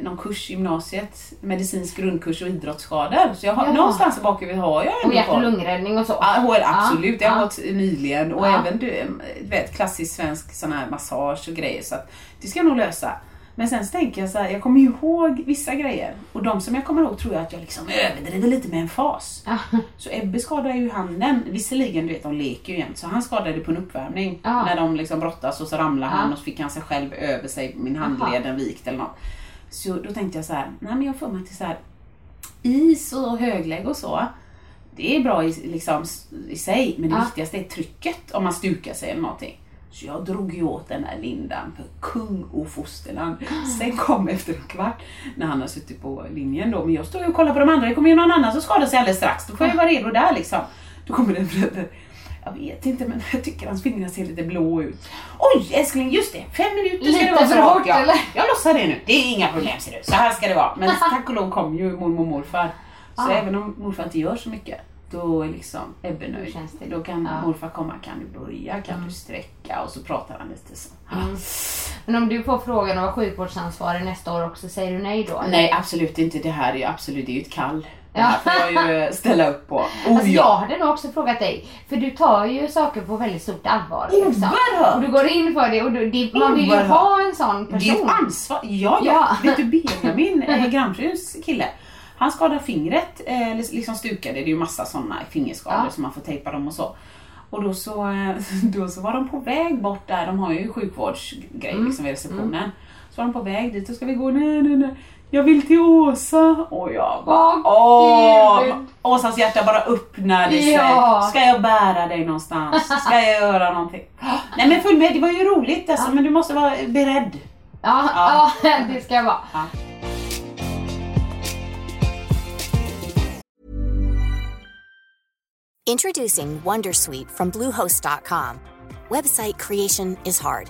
Speaker 3: någon kurs i gymnasiet, medicinsk grundkurs och idrottsskador. Så jag har,
Speaker 2: Jaha.
Speaker 3: någonstans bakhuvudet har jag
Speaker 2: Och
Speaker 3: ändå
Speaker 2: hjärt och lungräddning och så?
Speaker 3: Ja, HR, absolut. Har
Speaker 2: ja.
Speaker 3: jag gått nyligen. Och
Speaker 2: Ja.
Speaker 3: även du, vet, klassisk svensk sån här massage och grejer. Så att det ska jag nog lösa. Men sen så tänker jag så här, jag kommer ihåg vissa grejer. Och de som jag kommer ihåg tror jag att jag liksom överdriver lite med en fas.
Speaker 2: Ja.
Speaker 3: Så Ebbe skadade ju handen. Visserligen, du vet, de leker ju jämt. Så han skadade på en uppvärmning.
Speaker 2: Ja.
Speaker 3: När de liksom brottas och så ramlade
Speaker 2: Ja.
Speaker 3: han och så fick han sig själv över sig, min handled, en vikt eller något. Så då tänkte jag så här, nej men jag får mig till så här is och höglägg och så. Det är bra i, liksom, i sig, men det
Speaker 2: Ja.
Speaker 3: viktigaste är trycket om man stukar sig eller någonting. Så jag drog ju åt den där lindan för kung och fosterland. Sen kom efter en kvart när han har suttit på linjen då, men jag står ju och kollar på de andra. Det kommer ju någon annan som skadar sig alldeles strax. Då får jag vara redo där liksom. Då kommer den förälder. Jag vet inte men jag tycker hans fingrar ser lite blå ut. Oj älskling, just det. Fem minuter ska
Speaker 2: Lite
Speaker 3: det vara
Speaker 2: för hårt,
Speaker 3: ja.
Speaker 2: eller?
Speaker 3: Jag lossar det nu. Det är inga problem ser du. Så här ska det vara. Men tack och lov kom ju mormor och morfar. Så
Speaker 2: Ah.
Speaker 3: även om morfar inte gör så mycket, då är liksom Ebbe nöjd.
Speaker 2: känns det.
Speaker 3: Då kan
Speaker 2: Ja.
Speaker 3: morfar komma, kan du börja, kan du sträcka? Och så pratar han lite så.
Speaker 2: Mm. Men om du får frågan att vara sjukvårdsansvarig nästa år också, säger du nej då?
Speaker 3: Nej absolut inte, det här är ju absolut, det är ju ett kall. Det
Speaker 2: Ja.
Speaker 3: här får jag ju ställa upp på. Oh
Speaker 2: Alltså jag
Speaker 3: ja!
Speaker 2: hade nog också frågat dig, för du tar ju saker på väldigt stort allvar. Liksom.
Speaker 3: Oerhört!
Speaker 2: Och du går in för det och du, det, man vill ju ha en sån
Speaker 3: Det är ett
Speaker 2: person.
Speaker 3: ansvar. Ja, ja.
Speaker 2: Ja.
Speaker 3: Vet du Benjamin, eh, grannfruns kille. Han skadade fingret, eh, liksom stukade. Det är ju massa sådana fingerskador
Speaker 2: Ja.
Speaker 3: som man får tejpa dem och så. Och då så, eh, då så var de på väg bort där, de har ju sjukvårdsgrejer
Speaker 2: Mm.
Speaker 3: liksom vid receptionen. Så var de på väg dit och ska vi gå, nej nej nej. Jag vill till Åsa. Och jag bara,
Speaker 2: Åh.
Speaker 3: Åsas hjärta bara öppnade sig.
Speaker 2: Ja.
Speaker 3: Ska jag bära dig någonstans? Ska jag göra någonting? Nej men följ med, det var ju roligt alltså, men du måste vara beredd.
Speaker 2: Ja,
Speaker 3: Ja.
Speaker 2: ja. det ska jag vara.
Speaker 4: Introducing Wondersuite from Bluehost.com. Website creation is hard,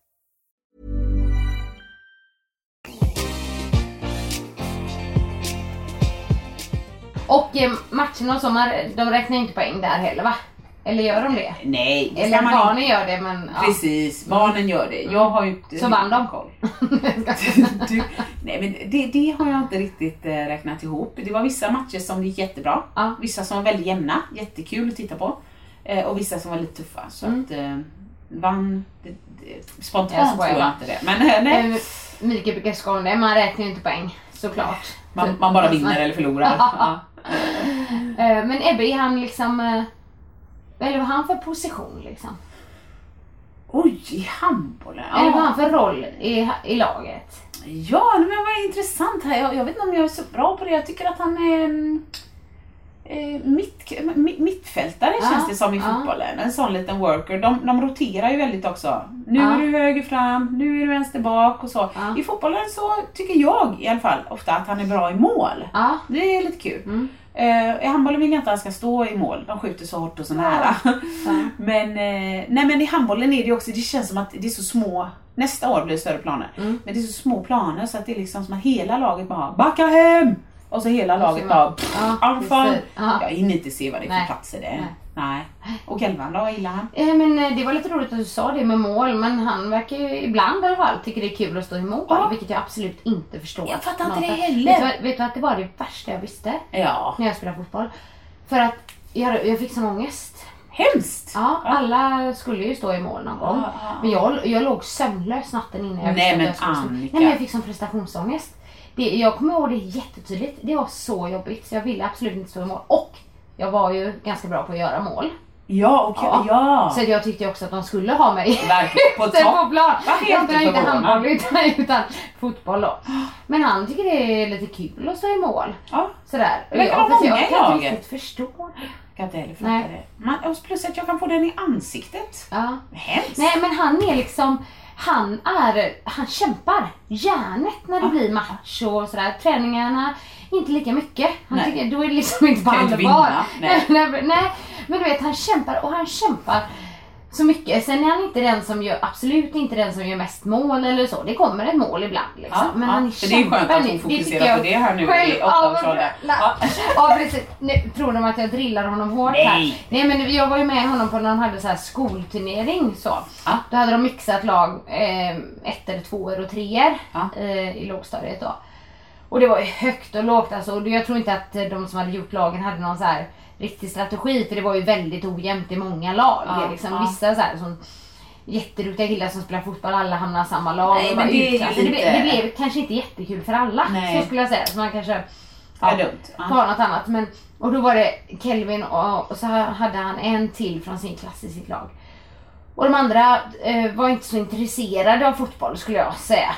Speaker 2: Och eh, matcherna och så, man, de räknar inte poäng där heller va? Eller gör de det?
Speaker 3: Nej, det
Speaker 2: Eller
Speaker 3: man
Speaker 2: barnen
Speaker 3: inte.
Speaker 2: gör det men... Ja.
Speaker 3: Precis, barnen gör det. Jag har ju inte
Speaker 2: Så vann de?
Speaker 3: koll. du, nej men det, det har jag inte riktigt eh, räknat ihop. Det var vissa matcher som gick jättebra.
Speaker 2: Ja.
Speaker 3: Vissa som var väldigt jämna, jättekul att titta på. Eh, och vissa som var lite tuffa. Så
Speaker 2: Mm.
Speaker 3: att eh, vann, det, det,
Speaker 2: Jag
Speaker 3: spontant tror
Speaker 2: skojar
Speaker 3: jag inte det. Men eh, nej,
Speaker 2: Mikael brukar man räknar ju inte poäng såklart.
Speaker 3: man, man bara vinner eller förlorar. Ja.
Speaker 2: Eh, Men Ebbe, är han liksom... eh, Eller vad har han för position liksom?
Speaker 3: Oj, i handbollen.
Speaker 2: Eller vad har
Speaker 3: Ja,
Speaker 2: han för roll i, i laget?
Speaker 3: ja men vad intressant här. Jag, jag vet inte om jag är så bra på det. Jag tycker att han är mm, eh, mitt, mitt, mittfältare
Speaker 2: Ja,
Speaker 3: känns det som i
Speaker 2: ja.
Speaker 3: fotbollen. En sån liten worker. De, de roterar ju väldigt också. Nu
Speaker 2: Ja.
Speaker 3: är du höger fram, nu är du vänster bak och så. I fotbollen så tycker jag i alla fall ofta att han är bra i mål. Det är lite kul.
Speaker 2: Mm.
Speaker 3: Eh, I handbollen vill jag inte att han ska stå i mål. De skjuter så hårt och så nära. Men, eh, nej, men i handbollen är det också, det känns som att det är så små, nästa år blir det större planer.
Speaker 2: Mm.
Speaker 3: Men det är så små planer så att det är liksom som att hela laget bara backa hem! Och så hela laget bara
Speaker 2: Ja,
Speaker 3: anfall.
Speaker 2: Ja.
Speaker 3: Jag hinner inte se vad det är för
Speaker 2: Nej.
Speaker 3: platser det är.
Speaker 2: Nej.
Speaker 3: Nej. Och Elvan då, gillar han?
Speaker 2: Eh, Men eh, det var lite roligt att du sa det med mål, men han verkar ju ibland i alla fall tycker det är kul att stå i mål,
Speaker 3: Ja.
Speaker 2: vilket jag absolut inte förstår.
Speaker 3: Jag fattar inte det heller.
Speaker 2: Vet du, vet du att det var det värsta jag visste
Speaker 3: Ja,
Speaker 2: när jag spelade fotboll? För att jag, jag fick sån ångest.
Speaker 3: hemskt!
Speaker 2: Ja, alla skulle ju stå i mål någon gång.
Speaker 3: Ja, ja.
Speaker 2: Men jag, jag låg sömnlös natten innan jag
Speaker 3: Nej,
Speaker 2: visste
Speaker 3: men
Speaker 2: att jag skulle stå.
Speaker 3: Annika.
Speaker 2: Nej men jag fick sån prestationsångest. Det, jag kommer ihåg det jättetydligt. Det var så jobbigt så jag ville absolut inte stå i mål. Och jag var ju ganska bra på att göra mål.
Speaker 3: Ja, okej.
Speaker 2: Ja.
Speaker 3: Ja.
Speaker 2: Så jag tyckte också att de skulle ha mig
Speaker 3: Verkligen, på
Speaker 2: på
Speaker 3: topp.
Speaker 2: plan.
Speaker 3: Är
Speaker 2: Jag
Speaker 3: jag inte
Speaker 2: spelar inte
Speaker 3: förvånad?
Speaker 2: handboll utan, utan fotboll då. Men han tycker det är lite kul att stå i mål.
Speaker 3: Ja,
Speaker 2: Sådär.
Speaker 3: Vara
Speaker 2: fast
Speaker 3: många i
Speaker 2: jag kan inte riktigt förstå det.
Speaker 3: jag kan inte heller fatta det. Man, och plus att jag kan få den i ansiktet.
Speaker 2: Ja.
Speaker 3: Hemskt.
Speaker 2: Nej men han är liksom, han är, han kämpar järnet när det
Speaker 3: Ja.
Speaker 2: blir match och sådär. Träningarna, inte lika mycket. Han
Speaker 3: Nej.
Speaker 2: tycker, då är det liksom inte på allvar.
Speaker 3: nej.
Speaker 2: nej. Men du vet, han kämpar och han kämpar så mycket. Sen är han inte den som gör, absolut inte den som gör mest mål eller så. Det kommer ett mål ibland liksom.
Speaker 3: Ja,
Speaker 2: men
Speaker 3: ja.
Speaker 2: han
Speaker 3: För det är skönt
Speaker 2: kämpar
Speaker 3: att hon fokuserar
Speaker 2: jag
Speaker 3: på det här nu i
Speaker 2: själv-
Speaker 3: åttaårsåldern.
Speaker 2: Ja,
Speaker 3: Ja.
Speaker 2: ja precis. Nu, tror de att jag drillar honom hårt
Speaker 3: Nej.
Speaker 2: här? Nej men jag var ju med honom på när de hade så här skolturnering så.
Speaker 3: Ja.
Speaker 2: Då hade de mixat lag, eh, ett eller tvåor och treor
Speaker 3: Ja.
Speaker 2: eh, i lågstadiet då. Och det var ju högt och lågt alltså. Och Jag tror inte att de som hade gjort lagen hade någon så här riktig strategi för det var ju väldigt ojämnt i många lag.
Speaker 3: Ja,
Speaker 2: liksom.
Speaker 3: ja.
Speaker 2: Vissa så här som jätteduktiga killar som spelar fotboll, alla hamnar i samma lag.
Speaker 3: Nej,
Speaker 2: och
Speaker 3: men det
Speaker 2: utklass. det, blev, det blev kanske inte jättekul för alla.
Speaker 3: Nej.
Speaker 2: Så skulle jag säga. Så man kanske
Speaker 3: dumt.
Speaker 2: ta
Speaker 3: Ja.
Speaker 2: något annat. Men, och då var det Kelvin och, och så hade han en till från sin klass i sitt lag. Och de andra eh, var inte så intresserade av fotboll skulle jag säga.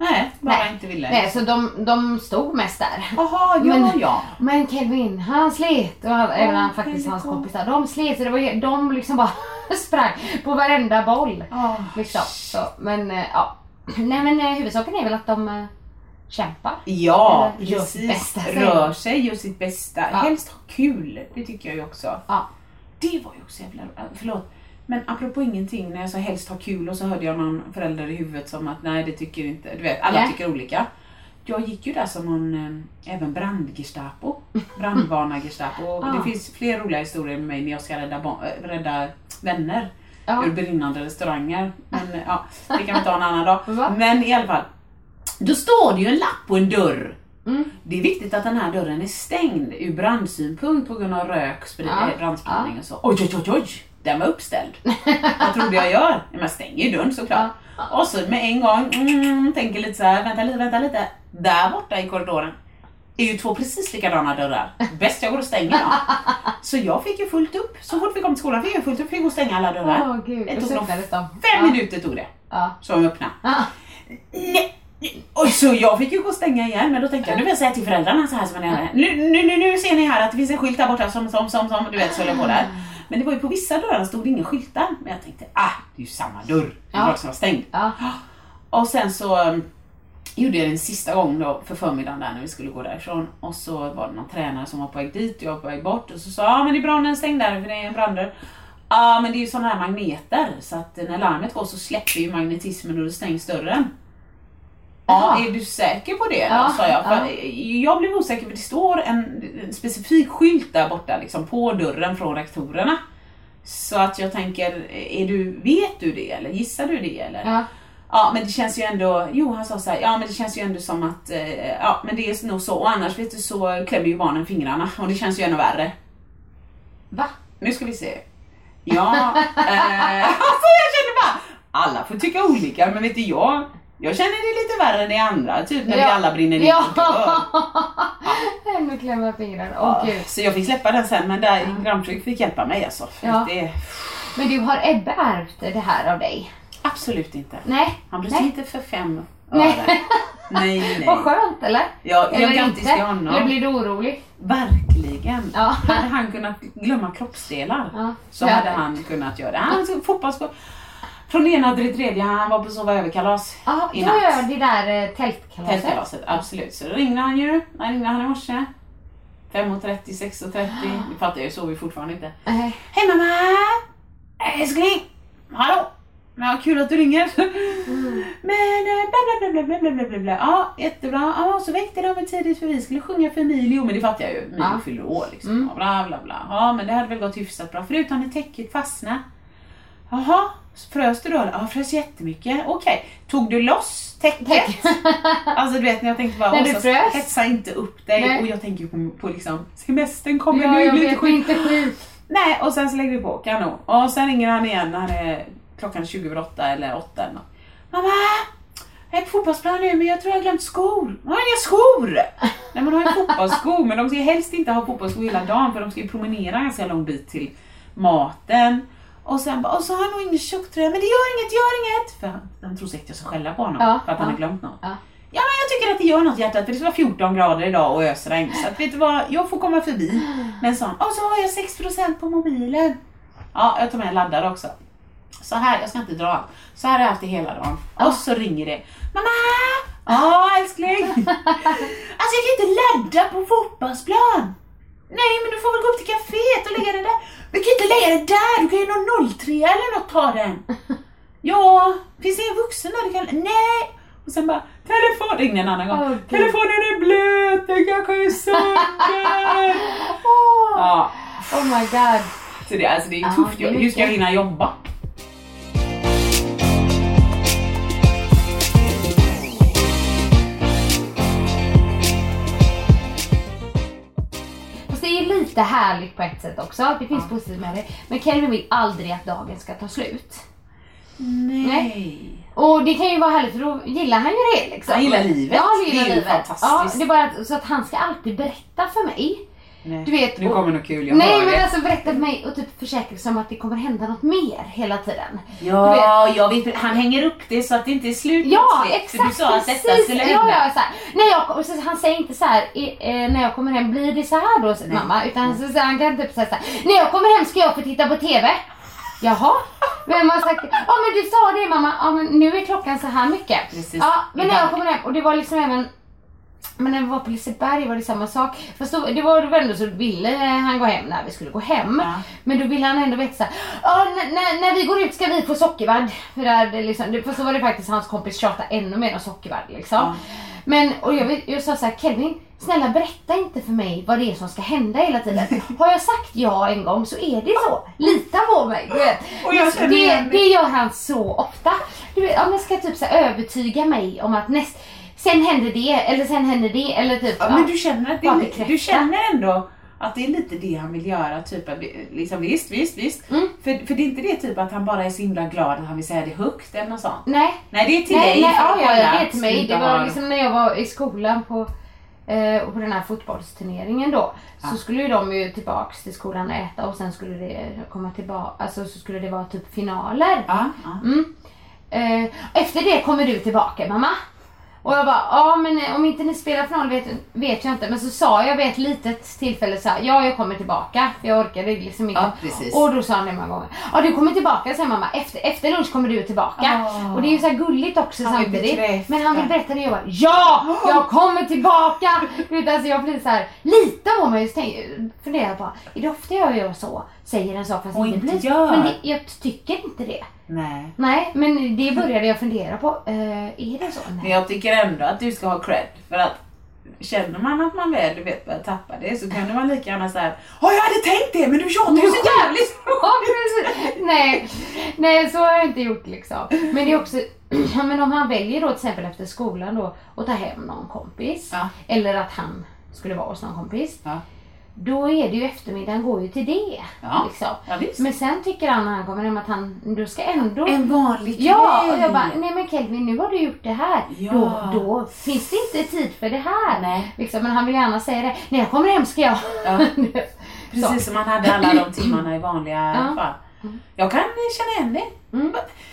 Speaker 3: Nej, bara
Speaker 2: Nej.
Speaker 3: inte ville.
Speaker 2: Nej, så de, de stod mest där.
Speaker 3: Jaha, ja,
Speaker 2: Men-
Speaker 3: ja.
Speaker 2: Men Kelvin, han slet och han, även han, faktiskt hans
Speaker 3: kom.
Speaker 2: kompisar, de slet så det var de liksom bara sprang på varenda boll.
Speaker 3: Ja.
Speaker 2: Liksom. Så, men eh, ja. Nej men eh, huvudsaken är väl att de eh, kämpar.
Speaker 3: Ja,
Speaker 2: Eller
Speaker 3: precis. Rör sig, gör sitt bästa.
Speaker 2: Ja.
Speaker 3: Helst ha kul. Det tycker jag ju också.
Speaker 2: Ja.
Speaker 3: Det var ju också jävla... Förlåt. Men apropå ingenting, när jag sa helst ha kul och så hörde jag någon förälder i huvudet som att nej det tycker inte, du vet alla
Speaker 2: Nej.
Speaker 3: tycker olika. Jag gick ju där som någon, eh, även brandgestapo, brandvarnar-gestapo.
Speaker 2: Ah.
Speaker 3: Det finns fler roliga historier med mig när jag ska rädda, äh, rädda vänner
Speaker 2: Ja.
Speaker 3: ur brinnande restauranger. Men eh, ja, det kan vi ta en annan dag. Men i alla fall, då står det ju en lapp på en dörr.
Speaker 2: Mm.
Speaker 3: Det är viktigt att den här dörren är stängd ur brandsynpunkt på grund av rök, sprid-
Speaker 2: Ja.
Speaker 3: eh, brandspridning och så. Oj, oj, oj, oj! Den var uppställd. Vad trodde jag gör? Ja, Man stänger ju dörren såklart. Och så med en gång, mm, tänker lite så här, vänta lite, vänta lite. Där borta i korridoren är ju två precis likadana dörrar. Bäst jag går och stänger dem. Så jag fick ju fullt upp. Så fort vi kom till skolan fick jag fullt upp, fick gå och stänga alla dörrar.
Speaker 2: Åh gud,
Speaker 3: Det tog nog. Fem
Speaker 2: Ja.
Speaker 3: minuter tog det.
Speaker 2: Ja.
Speaker 3: Så de öppnade.
Speaker 2: Ja.
Speaker 3: Nej, Och så jag fick ju gå och stänga igen, men då tänkte jag nu vill jag säga till föräldrarna så här som man är. Nu, nu, nu, nu ser ni här att det finns en skylt där borta som, som, som, som du vet, så jag på där. Men det var ju på vissa dörrar stod det inga skyltar. Men jag tänkte, ah, det är ju samma dörr. Det
Speaker 2: Ja.
Speaker 3: var som var stängd.
Speaker 2: Ja.
Speaker 3: Och sen så um, gjorde jag det en sista gång då för förmiddagen där när vi skulle gå därifrån. Och så var det någon tränare som var på väg dit och jag var på väg bort. Och så sa ja ah, men det är bra när den är stängd där för det är en branddörr. Ja men det är ju sådana här magneter så att när larmet går så släpper ju magnetismen och då stängs dörren. Ja, är du säker på det?
Speaker 2: Ja,
Speaker 3: sa jag. För
Speaker 2: ja.
Speaker 3: Jag blev osäker för det står en, specifik skylt där borta liksom, på dörren från rektorerna. Så att jag tänker, är du, vet du det eller gissar du det eller?
Speaker 2: Ja.
Speaker 3: Ja men det känns ju ändå, jo han sa så här, ja men det känns ju ändå som att, eh, ja men det är nog så och annars vet du så klämmer ju barnen fingrarna och det känns ju ännu värre.
Speaker 2: Va?
Speaker 3: Nu ska vi se. Ja, eh, alltså jag känner bara, alla får tycka olika men vet du jag, jag känner det lite värre än det andra, typ när vi alla brinner ner
Speaker 2: Ja. Ännu klämma fingrarna. Åh
Speaker 3: Ja. Så jag fick släppa den sen men där Gramtryck fick hjälpa mig alltså.
Speaker 2: Ja.
Speaker 3: det,
Speaker 2: Men du, har Ebbe ärvt det här av dig?
Speaker 3: absolut inte.
Speaker 2: Nej.
Speaker 3: Han blir
Speaker 2: Nej.
Speaker 3: inte för fem öre. Nej, nej.
Speaker 2: Vad skönt eller?
Speaker 3: Ja, jag
Speaker 2: eller
Speaker 3: grattis
Speaker 2: inte?
Speaker 3: till honom.
Speaker 2: Eller blir du orolig?
Speaker 3: Verkligen.
Speaker 2: Ja.
Speaker 3: Hade han kunnat glömma kroppsdelar
Speaker 2: Ja.
Speaker 3: så
Speaker 2: Ja.
Speaker 3: hade han kunnat göra det. Han alltså, fotbolls från ena till det tredje. Han var på sova över-kalas
Speaker 2: Ja,
Speaker 3: i natt.
Speaker 2: gör det där eh, tältkalaset.
Speaker 3: Tältkalaset, absolut. Så då ringde han ju. När ringde han i morse? 5.30, 6.30. Det fattar jag ju, sov ju fortfarande inte.
Speaker 2: Nej.
Speaker 3: Hej mamma! Älskling! Hallå! Ja, kul att du ringer. Men eh, bla bla bla bla bla bla bla bla. Ja, jättebra. Ja, så väckte de mig tidigt för vi skulle sjunga för Emilio. Men det fattar jag ju. Emilio
Speaker 2: Ja.
Speaker 3: fyller år liksom.
Speaker 2: Mm.
Speaker 3: Ja, Bla bla bla. Ja, men det hade väl gått hyfsat bra. Förutom när täcket fastnade. Jaha, frös du då? Ja, frös jättemycket. Okej. Tog du loss täcket? Alltså du vet när jag tänkte bara,
Speaker 2: När du frös?
Speaker 3: hetsa inte upp dig.
Speaker 2: Nej.
Speaker 3: Och jag tänker på, på liksom, semestern kommer
Speaker 2: Ja,
Speaker 3: nu,
Speaker 2: jag
Speaker 3: blir inte sjuk.
Speaker 2: inte sjuk.
Speaker 3: Nej, och sen så lägger vi på, kanon. Och sen ringer han igen när det är klockan 20 över 8 eller 8 eller något. Mamma! Jag är på fotbollsplan nu men jag tror jag har glömt skor. Jag har inga skor! Nej man har ju fotbollsskor men de ska ju helst inte ha fotbollsskor hela dagen för de ska ju promenera en ganska lång bit till maten. Och sen bara, och så har han nog ingen tjocktröja, men det gör inget, gör inget! För han, han tror säkert jag ska skälla på honom
Speaker 2: Ja,
Speaker 3: för att han
Speaker 2: ja,
Speaker 3: har glömt något.
Speaker 2: ja.
Speaker 3: Ja men jag tycker att det gör något hjärtat för det ska vara 14 grader idag och ösregn. Så att vet du vad, jag får komma förbi med en sån. Och så har jag 6% på mobilen. Ja, jag tar med en laddare också. Så här, jag ska inte dra allt. Så här har jag haft det hela dagen. Och så ringer det. Mamma! Ja älskling! Alltså jag kan inte ladda på fotbollsplan. Nej men du får väl gå upp till kaféet och lägga den där. Du kan inte lägga den där, du kan ju nå 03 eller något ta den. Ja, finns det ingen vuxen där du kan... Nej! Och sen bara, telefon, ringde en annan gång.
Speaker 2: Gud.
Speaker 3: Telefonen är blöt, den kanske är sönder.
Speaker 2: Åh,
Speaker 3: ja,
Speaker 2: Oh my god.
Speaker 3: så det, alltså det är tufft.
Speaker 2: det är
Speaker 3: Hur ska jag hinna jobba?
Speaker 2: Lite härligt på ett sätt också. Det finns positivt med det. Men Kelvin vill aldrig att dagen ska ta slut.
Speaker 3: Nej.
Speaker 2: Och det kan ju vara härligt för då gillar han ju det liksom.
Speaker 3: Han gillar livet.
Speaker 2: Ja, han gillar
Speaker 3: Det är
Speaker 2: livet.
Speaker 3: fantastiskt.
Speaker 2: Ja, det är bara så att han ska alltid berätta för mig.
Speaker 3: Nej.
Speaker 2: Du vet,
Speaker 3: nu
Speaker 2: och-
Speaker 3: kommer något kul, jag
Speaker 2: Nej men
Speaker 3: det.
Speaker 2: alltså berätta för mig och typ försäkra sig om att det kommer hända något mer hela tiden.
Speaker 3: Ja, jag vet. Han hänger upp det så att det inte är slut
Speaker 2: Ja exakt
Speaker 3: du sa att detta
Speaker 2: precis.
Speaker 3: skulle
Speaker 2: Ja,
Speaker 3: hända.
Speaker 2: ja, så här, när jag, så, han säger inte så här, eh, när jag kommer hem, blir det så här då
Speaker 3: Nej.
Speaker 2: mamma? Utan så, så, han kan typ säga så här, när jag kommer hem ska jag få titta på TV. Jaha? Vem har sagt det? Ja men du sa det mamma, ja men nu är klockan så här mycket.
Speaker 3: Precis.
Speaker 2: Ja men när jag kommer hem, och det var liksom även men när vi var på Liseberg var det samma sak. Fast då, det var det var ändå så ville han gå hem när vi skulle gå hem.
Speaker 3: Ja.
Speaker 2: Men då ville han ändå veta såhär, när, vi går ut ska vi få sockervadd. För där, liksom, fast då var det faktiskt hans kompis tjata ännu mer om sockervadd liksom.
Speaker 3: Ja.
Speaker 2: Men och jag, jag sa såhär, Kelvin snälla berätta inte för mig vad det är som ska hända hela tiden. Har jag sagt ja en gång så är det så. Lita på mig. Du vet. Det,
Speaker 3: det.
Speaker 2: gör han så ofta. Du vet, om jag ska typ så övertyga mig om att näst, sen händer det eller sen händer det eller typ.
Speaker 3: Ja, men du känner, att det du känner ändå att det är lite det han vill göra. Typ, liksom, visst, visst, visst.
Speaker 2: Mm.
Speaker 3: För, för det är inte det typ att han bara är så himla glad att han vill säga det högt eller något sånt.
Speaker 2: Nej.
Speaker 3: Nej, det är till
Speaker 2: nej,
Speaker 3: dig
Speaker 2: nej, ja, ja, det är till mig. Det var liksom när jag var i skolan på eh, och på den här fotbollsturneringen då. Så
Speaker 3: Ja.
Speaker 2: skulle ju de ju tillbaks till skolan och äta och sen skulle det komma tillbaka, alltså så skulle det vara typ finaler.
Speaker 3: Ja, ja.
Speaker 2: Mm. Eh, efter det kommer du tillbaka mamma. Och jag bara, ja men eh, om inte ni spelar final vet, vet jag inte. Men så sa jag vid ett litet tillfälle så här, ja jag kommer tillbaka. För jag orkade liksom inte.
Speaker 3: Ja, precis.
Speaker 2: Och då sa han det många gånger. Ja du kommer tillbaka säger mamma. Efter, efter lunch kommer du tillbaka.
Speaker 3: Ah.
Speaker 2: Och det är ju så gulligt också
Speaker 3: Han
Speaker 2: samtidigt. Men han vill berätta det och jag bara, ja! Jag kommer tillbaka! Vet, alltså jag blir så här, lite av mig tänk, funderar på, är det ofta jag gör så? Säger en sak fast
Speaker 3: Och
Speaker 2: inte blir
Speaker 3: gör.
Speaker 2: Men det, jag tycker inte det.
Speaker 3: Nej.
Speaker 2: Nej, men det började jag fundera på. Eh, är det så?
Speaker 3: Men
Speaker 2: Nej.
Speaker 3: jag tycker ändå att du ska ha cred. För att känner man att man väl du vet, börjar tappa det så kan man lika gärna säga Ja jag hade tänkt det men du tjatar ju så jävligt
Speaker 2: nej, nej, så har jag inte gjort liksom. Men det är också, ja, men om han väljer då till exempel efter skolan då att ta hem någon kompis.
Speaker 3: Ja.
Speaker 2: Eller att han skulle vara hos någon kompis.
Speaker 3: Ja.
Speaker 2: Då är det ju eftermiddagen går ju till det.
Speaker 3: Ja.
Speaker 2: Liksom.
Speaker 3: Ja.
Speaker 2: Men sen tycker han när han kommer hem att han, du ska ändå
Speaker 3: En vanlig kväll.
Speaker 2: Ja, och jag bara, nej men Kelvin nu har du gjort det här.
Speaker 3: Ja.
Speaker 2: Då, då finns det inte tid för det här.
Speaker 3: Nej.
Speaker 2: Liksom, men han vill gärna säga det. När jag kommer hem ska jag.
Speaker 3: Ja. Precis som man hade alla de timmarna i vanliga
Speaker 2: Ja.
Speaker 3: fall. Jag kan känna igen det.
Speaker 2: Mm.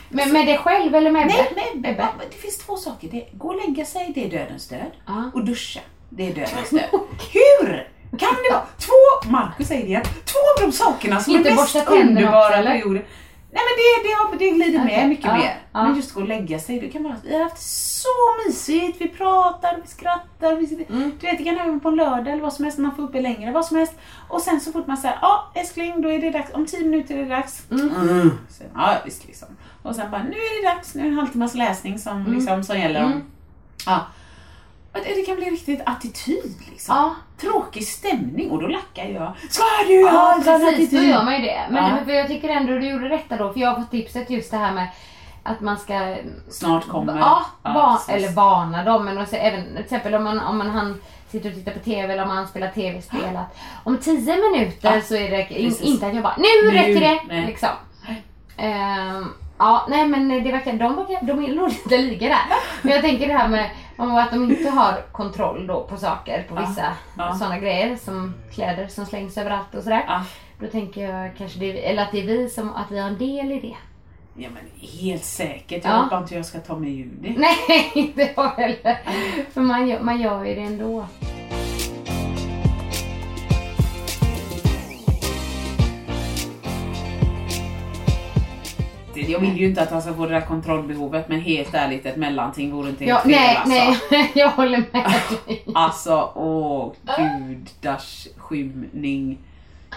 Speaker 2: Men med dig själv eller med
Speaker 3: Nej,
Speaker 2: Ebbe?
Speaker 3: men,
Speaker 2: Ebbe.
Speaker 3: men det finns två saker. Det, gå och lägga sig, det är dödens död.
Speaker 2: Ja.
Speaker 3: Och duscha, det är dödens död. Hur kan det vara två, Marcus säger det igen, två av de sakerna som
Speaker 2: Inte
Speaker 3: är mest underbara
Speaker 2: också,
Speaker 3: jorden. Nej men det, det, har, det glider
Speaker 2: Okej,
Speaker 3: med mycket
Speaker 2: ja,
Speaker 3: mer.
Speaker 2: ja.
Speaker 3: Men just gå och lägga sig, det kan vara, vi har haft så mysigt, vi pratar, vi skrattar, vi sitter,
Speaker 2: Mm.
Speaker 3: du vet det kan även på en lördag eller vad som helst, man får uppe längre, vad som helst. Och sen så fort man säger, ja älskling då är det dags, om tio minuter är det dags. Mm. Så, ja visst liksom. Och sen bara, nu är det dags, nu är det en halvtimmas läsning som, liksom, som gäller om
Speaker 2: Mm.
Speaker 3: Ja. Det kan bli riktigt attityd liksom.
Speaker 2: Ja.
Speaker 3: Tråkig stämning och då lackar jag. Ska du ha
Speaker 2: Ja
Speaker 3: en sån
Speaker 2: precis, då
Speaker 3: attityd?
Speaker 2: gör man ju det. Men
Speaker 3: Ja.
Speaker 2: jag tycker ändå du gjorde rätt där då. För jag har fått tipset just det här med att man ska
Speaker 3: Snart kommer.
Speaker 2: Ja,
Speaker 3: precis.
Speaker 2: eller varna dem. Men också, även till exempel om man, om man han sitter och tittar på TV eller om han spelar TV-spel. att Om tio minuter
Speaker 3: Ja,
Speaker 2: så är det in, inte att jag bara nu,
Speaker 3: Nu,
Speaker 2: räcker det.
Speaker 3: nej.
Speaker 2: Liksom. Ehm, ja, nej men det verkar, de, verkar, de är nog lite lika där. Men jag tänker det här med att de inte har kontroll då på saker, på
Speaker 3: Ja,
Speaker 2: vissa
Speaker 3: ja.
Speaker 2: sådana grejer som kläder som slängs överallt och sådär.
Speaker 3: Ja.
Speaker 2: Då tänker jag kanske det, eller att det är vi som, att vi har en del i det.
Speaker 3: ja men helt säkert. Jag
Speaker 2: Ja.
Speaker 3: hoppas inte jag ska ta ur det.
Speaker 2: Nej, inte jag heller. För man man gör ju det ändå.
Speaker 3: Det- Jag vill ju inte att han ska få det där kontrollbehovet men helt ärligt ett mellanting vore inte
Speaker 2: Ja,
Speaker 3: helt fel
Speaker 2: nej,
Speaker 3: alltså.
Speaker 2: nej, jag håller med dig.
Speaker 3: Alltså, åh gudars skymning.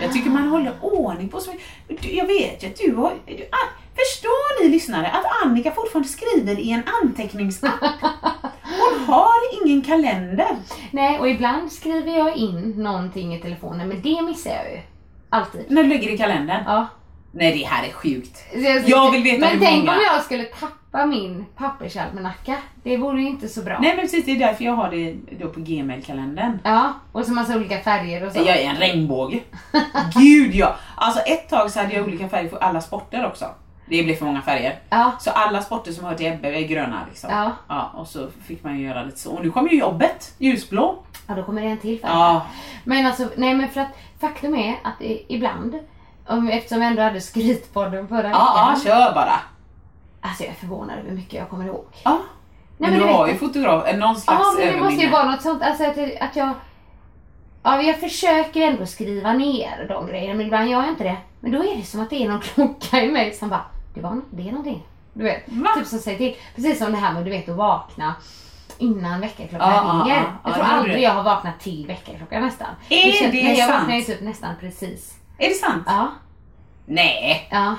Speaker 3: Jag tycker man håller ordning på så Du, Jag vet ju att du har... Du, förstår ni lyssnare att Annika fortfarande skriver i en anteckningsapp? Hon har ingen kalender.
Speaker 2: Nej, och ibland skriver jag in någonting i telefonen, men det missar jag ju. Alltid.
Speaker 3: När du lägger i kalendern.
Speaker 2: Ja.
Speaker 3: Nej, det här är sjukt. Jag vill veta
Speaker 2: Men
Speaker 3: hur
Speaker 2: tänk
Speaker 3: många.
Speaker 2: om jag skulle tappa min pappersalmanacka. Det vore ju inte så bra.
Speaker 3: Nej men precis, det är därför jag har det då på Gmail-kalendern.
Speaker 2: Ja, och så massa olika färger och så.
Speaker 3: Jag är en regnbåge. Gud ja! Alltså ett tag så hade jag olika färger för alla sporter också. Det blev för många färger.
Speaker 2: Ja,
Speaker 3: Så alla sporter som hör till Ebbe är gröna liksom.
Speaker 2: Ja.
Speaker 3: ja. Och så fick man ju göra lite så. Och nu kommer ju jobbet, ljusblå.
Speaker 2: ja, då kommer det en till färg.
Speaker 3: Ja.
Speaker 2: Men alltså, nej men för att faktum är att ibland, om, eftersom vi ändå hade skrytpodden förra
Speaker 3: Ja,
Speaker 2: veckan.
Speaker 3: ja, kör bara.
Speaker 2: Alltså jag är förvånad över hur mycket jag kommer ihåg.
Speaker 3: Ja.
Speaker 2: Nej,
Speaker 3: men,
Speaker 2: men
Speaker 3: du har ju fotograf, någon slags
Speaker 2: Ja, men det måste ju
Speaker 3: överminne.
Speaker 2: vara något sånt. Alltså att, att jag... Ja, jag försöker ändå skriva ner de grejerna, men ibland gör jag inte det. Men då är det som att det är någon klocka i mig som bara, det, var, det är någonting. Du vet,
Speaker 3: Va?
Speaker 2: typ som säger till. Precis som det här med du vet att vakna innan väckarklockan
Speaker 3: Ja, ja,
Speaker 2: ringer.
Speaker 3: ja.
Speaker 2: jag
Speaker 3: Ja,
Speaker 2: tror
Speaker 3: det
Speaker 2: aldrig jag har vaknat till väckarklockan nästan.
Speaker 3: Är
Speaker 2: känns-
Speaker 3: det
Speaker 2: nej, Jag
Speaker 3: sant?
Speaker 2: vaknar ju typ nästan precis.
Speaker 3: Är det sant?
Speaker 2: Ja,
Speaker 3: Nej,
Speaker 2: ja.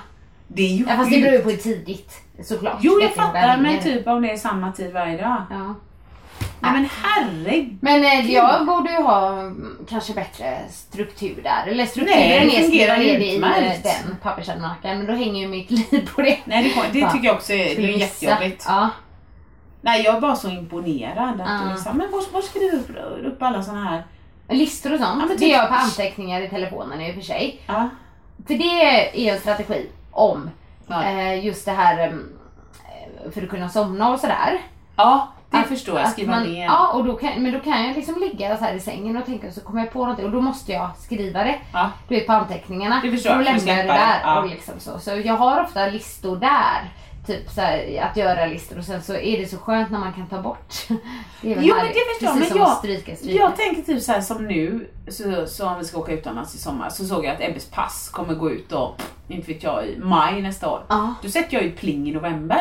Speaker 3: det är ju
Speaker 2: ja fast det beror ju på hur tidigt såklart.
Speaker 3: Jo, jag
Speaker 2: väckarklockan
Speaker 3: fattar, men typ om det är samma tid varje dag.
Speaker 2: Ja.
Speaker 3: Nej men herregud.
Speaker 2: Men eh, jag borde ju ha mm, kanske bättre struktur där. Eller
Speaker 3: Nej,
Speaker 2: strukturen
Speaker 3: det
Speaker 2: är det i eh, den pappersalmanackan. Men då hänger ju mitt liv på det.
Speaker 3: Nej, det, det tycker jag också är, det är jättejobbigt.
Speaker 2: Ja.
Speaker 3: Nej, jag är bara så imponerad. Att
Speaker 2: Ja.
Speaker 3: du liksom, men var, var skriver du upp, upp alla såna här?
Speaker 2: Listor och sånt.
Speaker 3: Ja,
Speaker 2: det
Speaker 3: typ-
Speaker 2: gör jag på anteckningar i telefonen i och för sig.
Speaker 3: Ja.
Speaker 2: För det är en strategi om
Speaker 3: Ja.
Speaker 2: eh, just det här em, eh, för att kunna somna och sådär.
Speaker 3: ja, det
Speaker 2: Att-
Speaker 3: förstår jag. Skriva
Speaker 2: man,
Speaker 3: ner.
Speaker 2: Ja, och då kan, men då kan jag liksom ligga så här i sängen och tänka så kommer jag på någonting och då måste jag skriva det.
Speaker 3: Ja.
Speaker 2: Du vet på anteckningarna.
Speaker 3: Det förstår jag,
Speaker 2: och
Speaker 3: för att
Speaker 2: lämna det
Speaker 3: släppa det.
Speaker 2: där.
Speaker 3: Ja.
Speaker 2: Och liksom så. så jag har ofta listor där. Typ så här, att göra listor och sen så är det så skönt när man kan ta bort. Det är väl
Speaker 3: Jo men det förstår jag, men
Speaker 2: som
Speaker 3: jag,
Speaker 2: stryka stryka.
Speaker 3: jag tänker typ så här som nu, så, så om vi ska åka utomlands i sommar, så såg jag att Ebbes pass kommer gå ut då, inte vet jag, i maj nästa år.
Speaker 2: Ja.
Speaker 3: Då sätter jag ju pling i november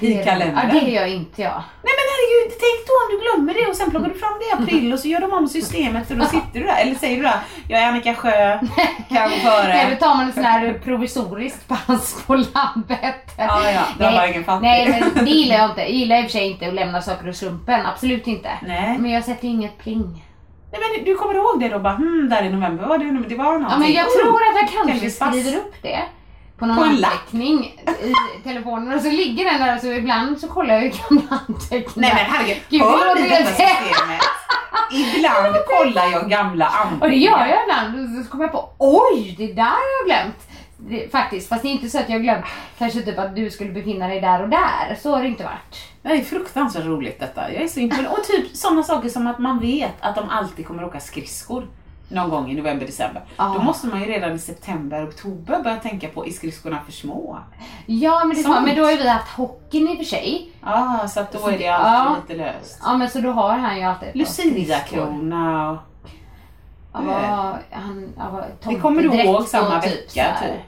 Speaker 3: i kalendern.
Speaker 2: Ja, det gör inte jag.
Speaker 3: Nej men herregud, tänk då om du glömmer det och sen plockar du fram det i april och så gör de om systemet och då sitter du där. Eller säger du där, jag är Annika Sjö, kan gå
Speaker 2: Eller
Speaker 3: före.
Speaker 2: tar man ett sån här provisoriskt pass på labbet.
Speaker 3: Ja, ja, det har ingen fattat.
Speaker 2: nej, men det gillar jag inte. Jag gillar i och för sig inte att lämna saker åt slumpen. Absolut inte.
Speaker 3: Nej.
Speaker 2: Men jag sätter inget pling.
Speaker 3: Nej men du kommer ihåg det då bara, hmm, där i november var det, det var någonting.
Speaker 2: Ja, men jag
Speaker 3: Oh,
Speaker 2: tror att jag kanske skriver upp det. På någon
Speaker 3: På
Speaker 2: anteckning i telefonen och så ligger den där så ibland så kollar jag gamla anteckningar.
Speaker 3: Nej men herregud,
Speaker 2: Gud,
Speaker 3: hör ni detta systemet? Ibland kollar jag gamla anteckningar.
Speaker 2: Och det gör jag ibland. Och så kommer jag på, oj, det där har jag glömt. Det, faktiskt, fast det är inte så att jag glömt kanske typ att du skulle befinna dig där och där. Så har det inte varit.
Speaker 3: Det är fruktansvärt roligt detta. Jag är så imponerad. Och typ sådana saker som att man vet att de alltid kommer åka skridskor. Någon gång i november, december.
Speaker 2: Ah.
Speaker 3: Då måste man ju redan i september, oktober börja tänka på, är skridskorna för små?
Speaker 2: Ja, men det är så, men då har ju vi haft hockeyn i och för sig.
Speaker 3: Ja, så att då är det alltid lite löst.
Speaker 2: Ja, men så då har han ju alltid ett par skridskor.
Speaker 3: Lucia-krona och...
Speaker 2: Han, ja,
Speaker 3: Det kommer du
Speaker 2: tomtedräkt
Speaker 3: ihåg
Speaker 2: och
Speaker 3: samma
Speaker 2: typ
Speaker 3: vecka typ.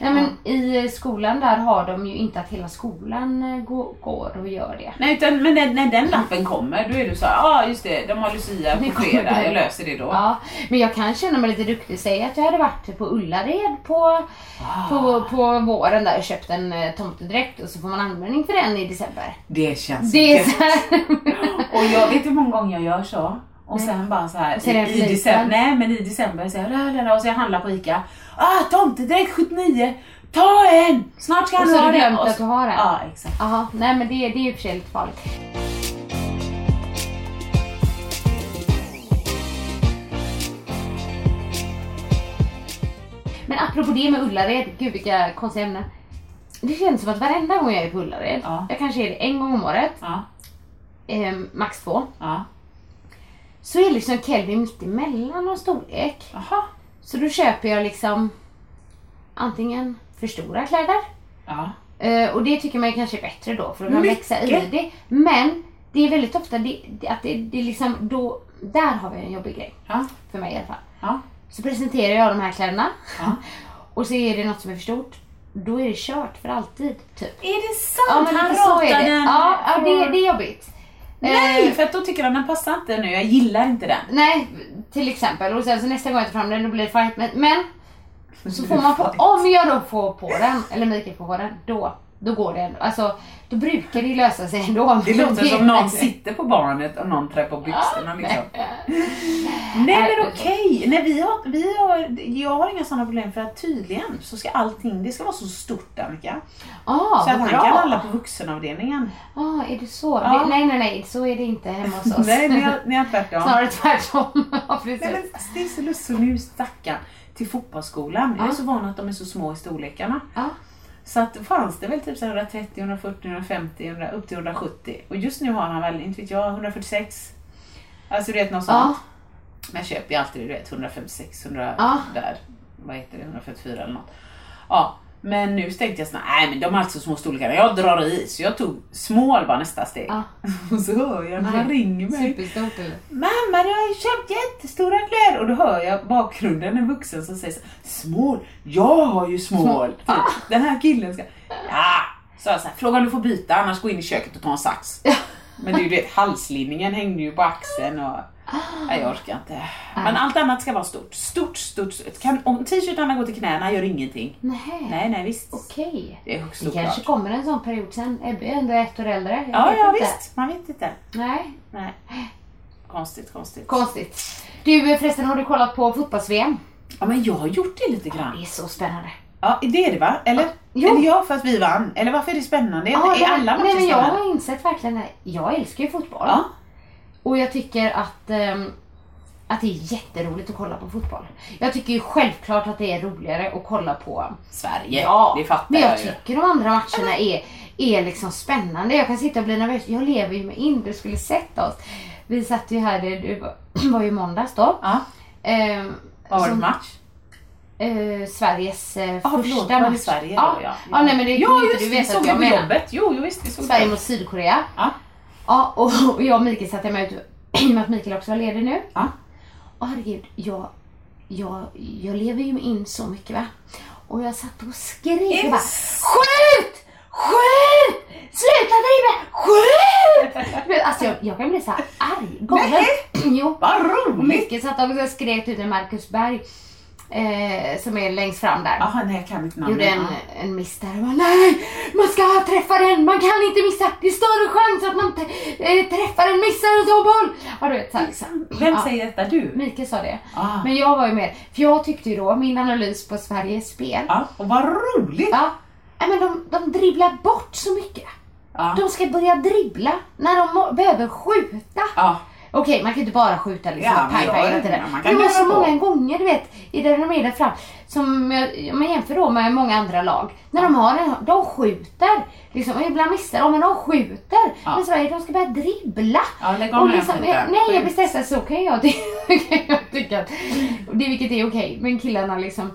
Speaker 2: Nej men i skolan där har de ju inte att hela skolan eh, går, och gör det.
Speaker 3: Nej, utan, men när, när den lappen kommer, då är du så ja ah, just det, de har Lucia på
Speaker 2: kommer
Speaker 3: fredag, jag löser det då.
Speaker 2: Ja, men jag kan känna mig lite duktig. Säg att jag hade varit på Ullared på,
Speaker 3: Ah.
Speaker 2: på, på våren där och köpt en eh, tomtedräkt och så får man användning för den i december.
Speaker 3: Det känns
Speaker 2: Det
Speaker 3: gött. Och jag vet hur många gånger jag gör så. Och sen bara så här i, i december, nej men i december så jag, la, la, la, och så jag handlar på ICA. Ah, tomtedräkt 79! Ta en! Snart ska
Speaker 2: Och
Speaker 3: han
Speaker 2: så har
Speaker 3: ha
Speaker 2: du
Speaker 3: den.
Speaker 2: glömt
Speaker 3: Och
Speaker 2: att du har den.
Speaker 3: Ja, exakt.
Speaker 2: Jaha, nej men det, det är ju och för sig lite farligt. Men apropå det med Ullared, gud vilka konstiga ämnen. Det känns som att varenda gång jag är på Ullared,
Speaker 3: Ja.
Speaker 2: jag kanske är det en gång om året,
Speaker 3: Ja,
Speaker 2: eh, max två,
Speaker 3: ja.
Speaker 2: Så är liksom Kelvin mitt emellan någon storlek.
Speaker 3: Jaha.
Speaker 2: Så då köper jag liksom antingen för stora kläder,
Speaker 3: Ja.
Speaker 2: Eh, och det tycker man kanske är bättre då för att
Speaker 3: Mycket.
Speaker 2: växa i det. Men det är väldigt ofta det, att det, det är liksom då, där har vi en jobbig grej.
Speaker 3: Ja.
Speaker 2: För mig i alla fall.
Speaker 3: Ja.
Speaker 2: Så presenterar jag de här kläderna
Speaker 3: Ja.
Speaker 2: och så är det något som är för stort. Då är det kört för alltid. Typ.
Speaker 3: Är det sant?
Speaker 2: Ja men
Speaker 3: han den
Speaker 2: Ja, ja det, det är jobbigt.
Speaker 3: Nej,
Speaker 2: Eh,
Speaker 3: för att då tycker han den passar inte nu. Jag gillar inte den.
Speaker 2: nej, till exempel. Och sen så nästa gång jag tar fram den då blir det fight. Men, men så får man på, om jag då får på den, eller Mikael får på den, då, då går det ändå. Alltså, då brukar det lösa sig ändå.
Speaker 3: Det låter som någon sitter på barnet och någon trär på byxorna liksom. Nej men okej, Nej, vi har, vi har, jag har inga sådana problem för att tydligen så ska allting, det ska vara så stort Annika.
Speaker 2: Ah,
Speaker 3: så att han kan handla på vuxenavdelningen.
Speaker 2: Ah, är det så? Det, nej, nej, nej, så är det inte hemma hos oss.
Speaker 3: Nej, ni har, ni har tvärtom.
Speaker 2: Snarare tvärtom. ja, precis.
Speaker 3: Nej, men det är så lustigt, så nu stackarn till fotbollsskolan. Jag är så van att de är så små i storlekarna.
Speaker 2: Ja.
Speaker 3: Så att fanns det väl typ så här 130, 140, 150, 100, upp till 170. Och just nu har han väl, inte vet jag, 146. Alltså du vet något
Speaker 2: Ja.
Speaker 3: sånt. Men jag köper ju alltid du vet 156, 100
Speaker 2: Ja.
Speaker 3: där. Vad heter det? 144 eller något. Ja. Men nu tänkte jag såhär, nej men de har alltid så små storlekar. Jag drar i. Så jag tog small var nästa steg.
Speaker 2: Ja.
Speaker 3: Och så hör jag när han ringer mig.
Speaker 2: Superstort eller?
Speaker 3: Mamma du har ju köpt jättestora kläder och då hör jag bakgrunden en vuxen som säger så, Small, jag har ju small. Typ. Den här killen ska... Ja! Så jag så här, fråga om du får byta annars gå in i köket och ta en sax. Men det är ju det, halslinningen hängde ju på axeln och... Nej, jag orkar inte. Men allt annat ska vara stort. Stort, stort, stort. Kan, om t-shirtarna går till knäna gör ingenting.
Speaker 2: Nej.
Speaker 3: Nej, nej visst.
Speaker 2: Okej.
Speaker 3: Det är
Speaker 2: Det kanske kommer en sån period sen. Ebbe är ändå ett år äldre. Jag
Speaker 3: Ja,
Speaker 2: vet
Speaker 3: ja
Speaker 2: inte.
Speaker 3: visst. Man vet inte.
Speaker 2: Nej,
Speaker 3: Nej. Konstigt, konstigt.
Speaker 2: konstigt. Du förresten, har du kollat på fotbolls-VM?
Speaker 3: Ja, men jag har gjort det lite grann.
Speaker 2: Det är så spännande.
Speaker 3: Ja, det är det va? Eller?
Speaker 2: Jo.
Speaker 3: Eller ja, för att vi vann. Eller varför är det spännande?
Speaker 2: Ja,
Speaker 3: är
Speaker 2: det-
Speaker 3: alla matcher
Speaker 2: nej, men jag har insett verkligen det. Jag älskar ju fotboll.
Speaker 3: Ja.
Speaker 2: Och jag tycker att, ehm, att det är jätteroligt att kolla på fotboll. Jag tycker ju självklart att det är roligare att kolla på
Speaker 3: Sverige,
Speaker 2: Ja,
Speaker 3: det fattar
Speaker 2: Men jag
Speaker 3: jag
Speaker 2: tycker de andra matcherna är, är liksom spännande. Jag kan sitta och bli nervös. Jag lever ju med in, du skulle sett oss. Vi satt ju här, det, var, ju måndags då.
Speaker 3: Ja,
Speaker 2: Ehm,
Speaker 3: vad var det för match?
Speaker 2: Eh, Sveriges eh,
Speaker 3: förlåt,
Speaker 2: första match.
Speaker 3: Sverige
Speaker 2: ja.
Speaker 3: då? Ja,
Speaker 2: ja, nej men det
Speaker 3: ja,
Speaker 2: kan inte du
Speaker 3: det,
Speaker 2: vet
Speaker 3: såg
Speaker 2: att
Speaker 3: jag på
Speaker 2: menar.
Speaker 3: jobbet. Jo, jo visst, vi såg
Speaker 2: Sverige
Speaker 3: det.
Speaker 2: mot Sydkorea.
Speaker 3: Ja.
Speaker 2: Ja, och, och jag och Mikael satt hemma ute i och med att Mikael också var ledig nu.
Speaker 3: Ja.
Speaker 2: Och herregud, jag, jag, jag lever ju in så mycket va. Och jag satt och skrek och bara. Skjut! Skjut! Sluta driva! Skjut! Alltså jag, jag kan bli så här arg, galen. Jo.
Speaker 3: Vad roligt!
Speaker 2: Mikael satt och skrek ut till Marcus Berg. Eh, som är längst fram där.
Speaker 3: Jaha, nej jag kan inte namnet.
Speaker 2: Gjorde en, en miss där och bara, nej, man ska träffa den, man kan inte missa. Det är större chans att man eh, träffar en missar en sån boll. Ja du vet så här, liksom.
Speaker 3: Vem
Speaker 2: ja,
Speaker 3: säger detta? Du?
Speaker 2: Mikael sa det.
Speaker 3: Ah.
Speaker 2: Men jag var ju med, för jag tyckte ju då, min analys på Sveriges spel.
Speaker 3: Ja, och vad roligt!
Speaker 2: Ja, men de, de dribblar bort så mycket.
Speaker 3: Ja.
Speaker 2: De ska börja dribbla när de behöver skjuta. Okej, man kan ju inte bara skjuta liksom
Speaker 3: Ja, jag-
Speaker 2: hela tiden.
Speaker 3: ja, man kan
Speaker 2: det var så
Speaker 3: på.
Speaker 2: många gånger, du vet, i där de är där fram. Som jag, om man jämför då med många andra lag. När de har en, de skjuter. Liksom, och ibland missar de, men de skjuter.
Speaker 3: Ja.
Speaker 2: Men Sverige, de ska börja dribbla.
Speaker 3: Ja, lägg med
Speaker 2: liksom,
Speaker 3: den skiten.
Speaker 2: nej, jag blir stressad, så kan jag, kan jag tycka. att- Det, vilket är okej. Men killarna liksom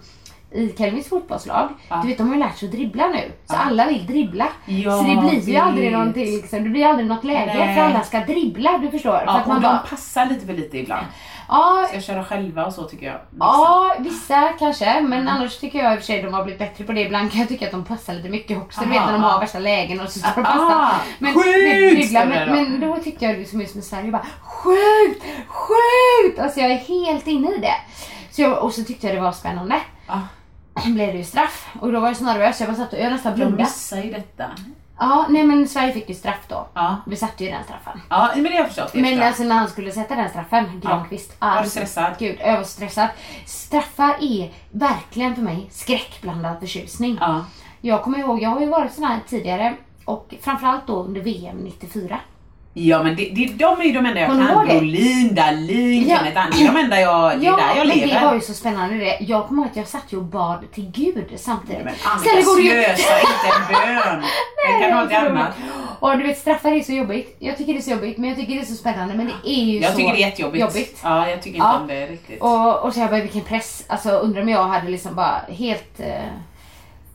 Speaker 2: i Kelvins fotbollslag,
Speaker 3: Ja.
Speaker 2: du vet de har ju lärt sig att dribbla nu. Så
Speaker 3: Ja.
Speaker 2: alla vill dribbla.
Speaker 3: Ja,
Speaker 2: så det blir ju aldrig någonting liksom, det blir aldrig något läge
Speaker 3: Nej.
Speaker 2: för alla ska dribbla, du förstår. för
Speaker 3: Ja,
Speaker 2: att
Speaker 3: och
Speaker 2: man
Speaker 3: de
Speaker 2: bara,
Speaker 3: passar lite för lite ibland.
Speaker 2: ja,
Speaker 3: Ska köra själva och så tycker jag.
Speaker 2: Ja, vissa kanske. Men
Speaker 3: Mm.
Speaker 2: annars tycker jag i och för sig de har blivit bättre på det. Ibland kan jag tycka att de passar lite mycket också. Du vet när de har värsta lägen och så ska de
Speaker 3: Ah,
Speaker 2: passa. Men, det men, men då tyckte jag liksom just med Sverige bara skjut, skjut! Alltså jag är helt inne i det. Så jag, och så tyckte jag det var spännande.
Speaker 3: Ja.
Speaker 2: blev det ju straff. Och då var jag så nervös. Jag bara satt och jag nästan
Speaker 3: De
Speaker 2: blundade.
Speaker 3: missar ju detta.
Speaker 2: Ja, nej men Sverige fick ju straff då.
Speaker 3: Ja,
Speaker 2: Vi satte ju den straffen.
Speaker 3: ja men det har jag förstått.
Speaker 2: Men
Speaker 3: efter.
Speaker 2: alltså när han skulle sätta den straffen, Granqvist.
Speaker 3: Var du stressad?
Speaker 2: Gud, jag var stressad. Straffar är verkligen för mig skräckblandad förtjusning.
Speaker 3: Ja.
Speaker 2: Jag kommer ihåg, jag har ju varit sån här tidigare och framförallt då under VM 94.
Speaker 3: Ja men det, det, de är ju de enda jag
Speaker 2: du
Speaker 3: kan. Brolin, Dahlin,
Speaker 2: Ja.
Speaker 3: Kenneth Andersson. Det är de enda jag, det är där jag
Speaker 2: men
Speaker 3: lever.
Speaker 2: det var ju så spännande det. Jag kommer ihåg att jag satt ju och bad till Gud samtidigt.
Speaker 3: Men
Speaker 2: Sen
Speaker 3: Annika,
Speaker 2: det ju-
Speaker 3: slösa inte en bön. Den kan ha till annat.
Speaker 2: Och du vet straffar är så jobbigt. Jag tycker det är så jobbigt men jag tycker det är så spännande men det är ju
Speaker 3: Jag
Speaker 2: så
Speaker 3: tycker det är jättejobbigt.
Speaker 2: jobbigt.
Speaker 3: Ja, jag tycker inte
Speaker 2: Ja.
Speaker 3: om det riktigt.
Speaker 2: Och, och så jag bara vilken press. Alltså undrar om jag hade liksom bara helt eh,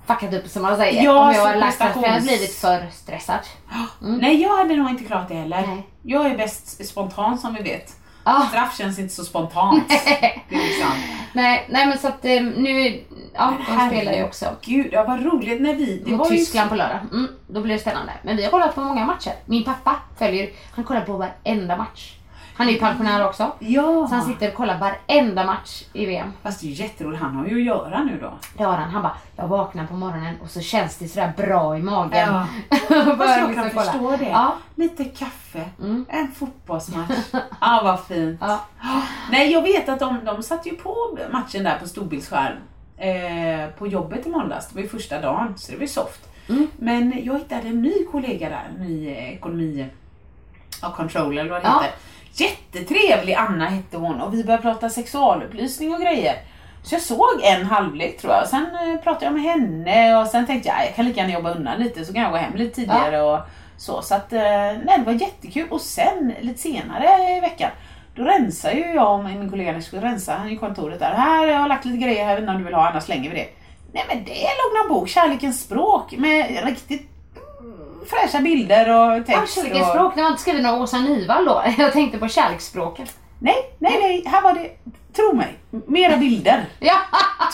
Speaker 2: fuckat upp som man säger.
Speaker 3: Ja,
Speaker 2: om jag
Speaker 3: så
Speaker 2: hade lagt för jag hade blivit för stressad.
Speaker 3: Nej, jag hade nog inte klarat det heller.
Speaker 2: Nej.
Speaker 3: Jag är bäst spontan som vi vet.
Speaker 2: Ah,
Speaker 3: Straff känns inte så spontant. liksom.
Speaker 2: nej, nej men så att eh, nu, ja de spelar ju också.
Speaker 3: Gud, ja, vad roligt när vi... Det
Speaker 2: mot
Speaker 3: var
Speaker 2: Tyskland på lördag. Mm, då blir det spännande. Men vi har kollat på många matcher. Min pappa följer, han kollar på varenda match. Han är ju pensionär också.
Speaker 3: Ja,
Speaker 2: Så han sitter och kollar varenda match i VM.
Speaker 3: fast det är ju jätteroligt. Han har ju att göra nu då.
Speaker 2: Det har han. Han bara, jag vaknar på morgonen och så känns det sådär bra i magen.
Speaker 3: Ja. Fast jag
Speaker 2: liksom
Speaker 3: kan
Speaker 2: kolla.
Speaker 3: förstå det.
Speaker 2: Ja.
Speaker 3: Lite kaffe,
Speaker 2: Mm.
Speaker 3: en fotbollsmatch. ah, vad fint.
Speaker 2: Ja.
Speaker 3: Nej, jag vet att de, de satte ju på matchen där på storbildsskärm eh, på jobbet i måndags. Det var ju första dagen, så det var ju soft.
Speaker 2: Mm.
Speaker 3: Men jag hittade en ny kollega där, en ny eh, ekonomi ja, controller eller vad det
Speaker 2: Ja.
Speaker 3: heter. Jättetrevlig Anna hette hon och vi började prata sexualupplysning och grejer. Så jag såg en halvlek tror jag, sen eh, pratade jag med henne och sen tänkte jag jag kan lika gärna jobba undan lite så kan jag gå hem lite tidigare och så. Så att, eh, nej det var jättekul och sen lite senare i veckan då rensar ju jag och min kollega skulle rensa han i kontoret där. Här jag har lagt lite grejer här, jag vet inte om du vill ha annars slänger vi det. Nej men det låg någon bok, Kärlekens språk med riktigt fräscha bilder och
Speaker 2: Ja,
Speaker 3: text. och...
Speaker 2: kärleksspråk, när man inte skriver någon Åsa Nyvall då. Jag tänkte på kärleksspråket.
Speaker 3: Nej, nej, nej, här var det, tro mig, mera bilder.
Speaker 2: Ja,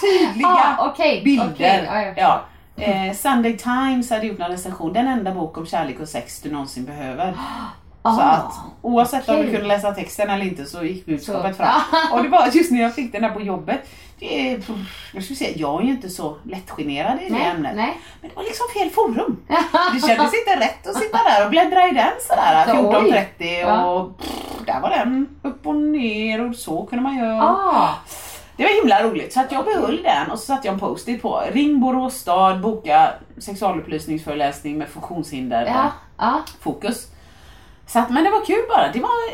Speaker 3: Tydliga
Speaker 2: ah, okej.
Speaker 3: bilder.
Speaker 2: okej, ja, jag
Speaker 3: ja. Eh, Sunday Times hade gjort en recension, den enda bok om kärlek och sex du någonsin behöver. Så
Speaker 2: Ah,
Speaker 3: att oavsett om du
Speaker 2: okej.
Speaker 3: kunde läsa texten eller inte så gick budskapet
Speaker 2: Så-
Speaker 3: fram. Och det var just när jag fick den här på jobbet. Det är, jag skulle säga, jag är ju inte så lättgenerad i det
Speaker 2: nej,
Speaker 3: ämnet.
Speaker 2: nej.
Speaker 3: Men det var liksom fel forum. Det kändes inte rätt att sitta där och bläddra i den sådär
Speaker 2: Så, oj.
Speaker 3: 14.30 och pff, där var den upp och ner och så kunde man göra.
Speaker 2: Ah,
Speaker 3: Det var himla roligt så att jag behöll den och så satte jag en post-it på. Ring Borås stad, boka sexualupplysningsföreläsning med funktionshinder
Speaker 2: ja, ja.
Speaker 3: och fokus. Så att, men det var kul bara. Det, var,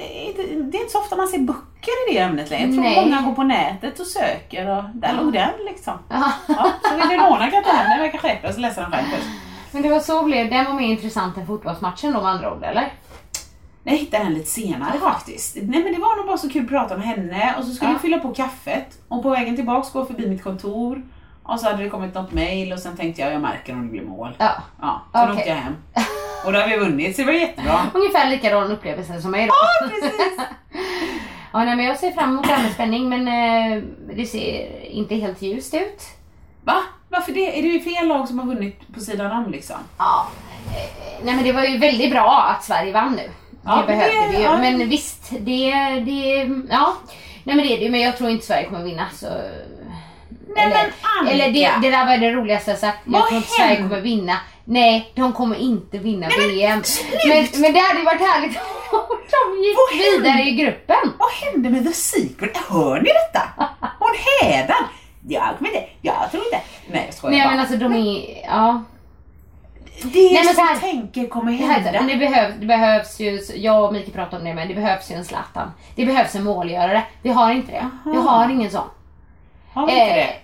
Speaker 3: det är inte så ofta man ser böcker i det ämnet längre. Jag tror
Speaker 2: Nej.
Speaker 3: många går på nätet och söker och där låg den liksom.
Speaker 2: ja.
Speaker 3: Ja, så vill du låna kan jag ta hem den, verkar skärpa så läser den själv först.
Speaker 2: Men det var så blev den var mer intressant än fotbollsmatchen då med andra ord eller?
Speaker 3: Jag hittade den lite senare faktiskt. Nej men det var nog bara så kul att prata med henne och så skulle
Speaker 2: Ja.
Speaker 3: jag fylla på kaffet och på vägen tillbaks gå förbi mitt kontor och så hade det kommit något mail och sen tänkte jag jag märker om det blir mål.
Speaker 2: Ja.
Speaker 3: Ja, så då
Speaker 2: Okej.
Speaker 3: åkte jag hem. Och då har vi vunnit så det var jättebra.
Speaker 2: Ungefär likadan upplevelse som mig då.
Speaker 3: Ja, precis.
Speaker 2: Ja, nej, men jag ser fram emot det här med spänning men eh, det ser inte helt ljust ut.
Speaker 3: Va? Varför det? Är det ju fler lag som har vunnit på sidan om liksom?
Speaker 2: Ja. eh, Nej men det var ju väldigt bra att Sverige vann nu.
Speaker 3: Ja,
Speaker 2: det behövde vi ju.
Speaker 3: ja.
Speaker 2: Men visst, det, det, ja. Nej men det är det ju, men jag tror inte Sverige kommer vinna så...
Speaker 3: Nej,
Speaker 2: eller,
Speaker 3: men
Speaker 2: eller det, det där var det rolaste jag sagt. Jag tror inte Sverige kommer vinna. Nej, de kommer inte vinna
Speaker 3: Nej, men
Speaker 2: VM.
Speaker 3: slut!
Speaker 2: Men, men det hade varit härligt om de gick
Speaker 3: Vad
Speaker 2: vidare i gruppen.
Speaker 3: Vad hände med The Secret? Hör ni detta? Hon hädan! Jag kommer inte, jag tror inte. Nej jag skojar
Speaker 2: Nej
Speaker 3: bara.
Speaker 2: men alltså de är, ja.
Speaker 3: det
Speaker 2: Nej, men
Speaker 3: som
Speaker 2: så här-
Speaker 3: jag tänker kommer
Speaker 2: Det, här,
Speaker 3: hända.
Speaker 2: men det, behövs, det behövs ju, jag och Mikael pratade om det men det behövs ju en Zlatan. Det behövs en målgörare. Vi har inte det. Vi
Speaker 3: Aha.
Speaker 2: har ingen sån.
Speaker 3: Har vi inte
Speaker 2: Eh,
Speaker 3: det?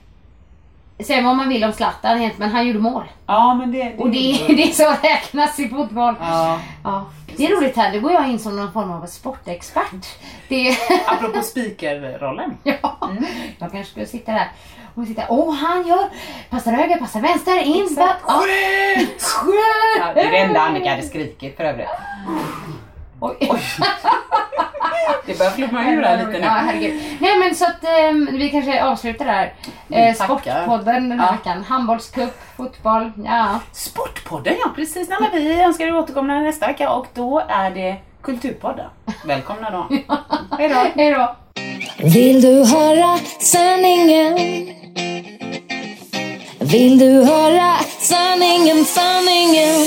Speaker 2: Säg vad man vill om Zlatan helt, men han gjorde mål.
Speaker 3: Ja men det...
Speaker 2: Och det, är- det är så räknas i fotboll.
Speaker 3: Ja.
Speaker 2: Ja. Det är roligt här, nu går jag in som någon form av sportexpert. Det,
Speaker 3: Apropå speakerrollen.
Speaker 2: ja, jag kanske skulle sitta där och sitta, åh han gör, passar höger, passar vänster, in, back, ja.
Speaker 3: Ja, det är det enda Annika hade skrikit för övrigt.
Speaker 2: Oj.
Speaker 3: Det börjar flumma ur här lite nu.
Speaker 2: Ja, herregud. Nej men så att ehm, vi kanske avslutar där. Eh, sportpodden den här
Speaker 3: Ja.
Speaker 2: veckan. Handbollscup, fotboll, ja.
Speaker 3: Sportpodden ja, precis. Nej, men vi önskar er återkomna nästa vecka och då är det Kulturpodden. Välkomna då. Hej då.
Speaker 2: Hej då.
Speaker 1: Vill du höra sanningen? Vill du höra sanningen, sanningen?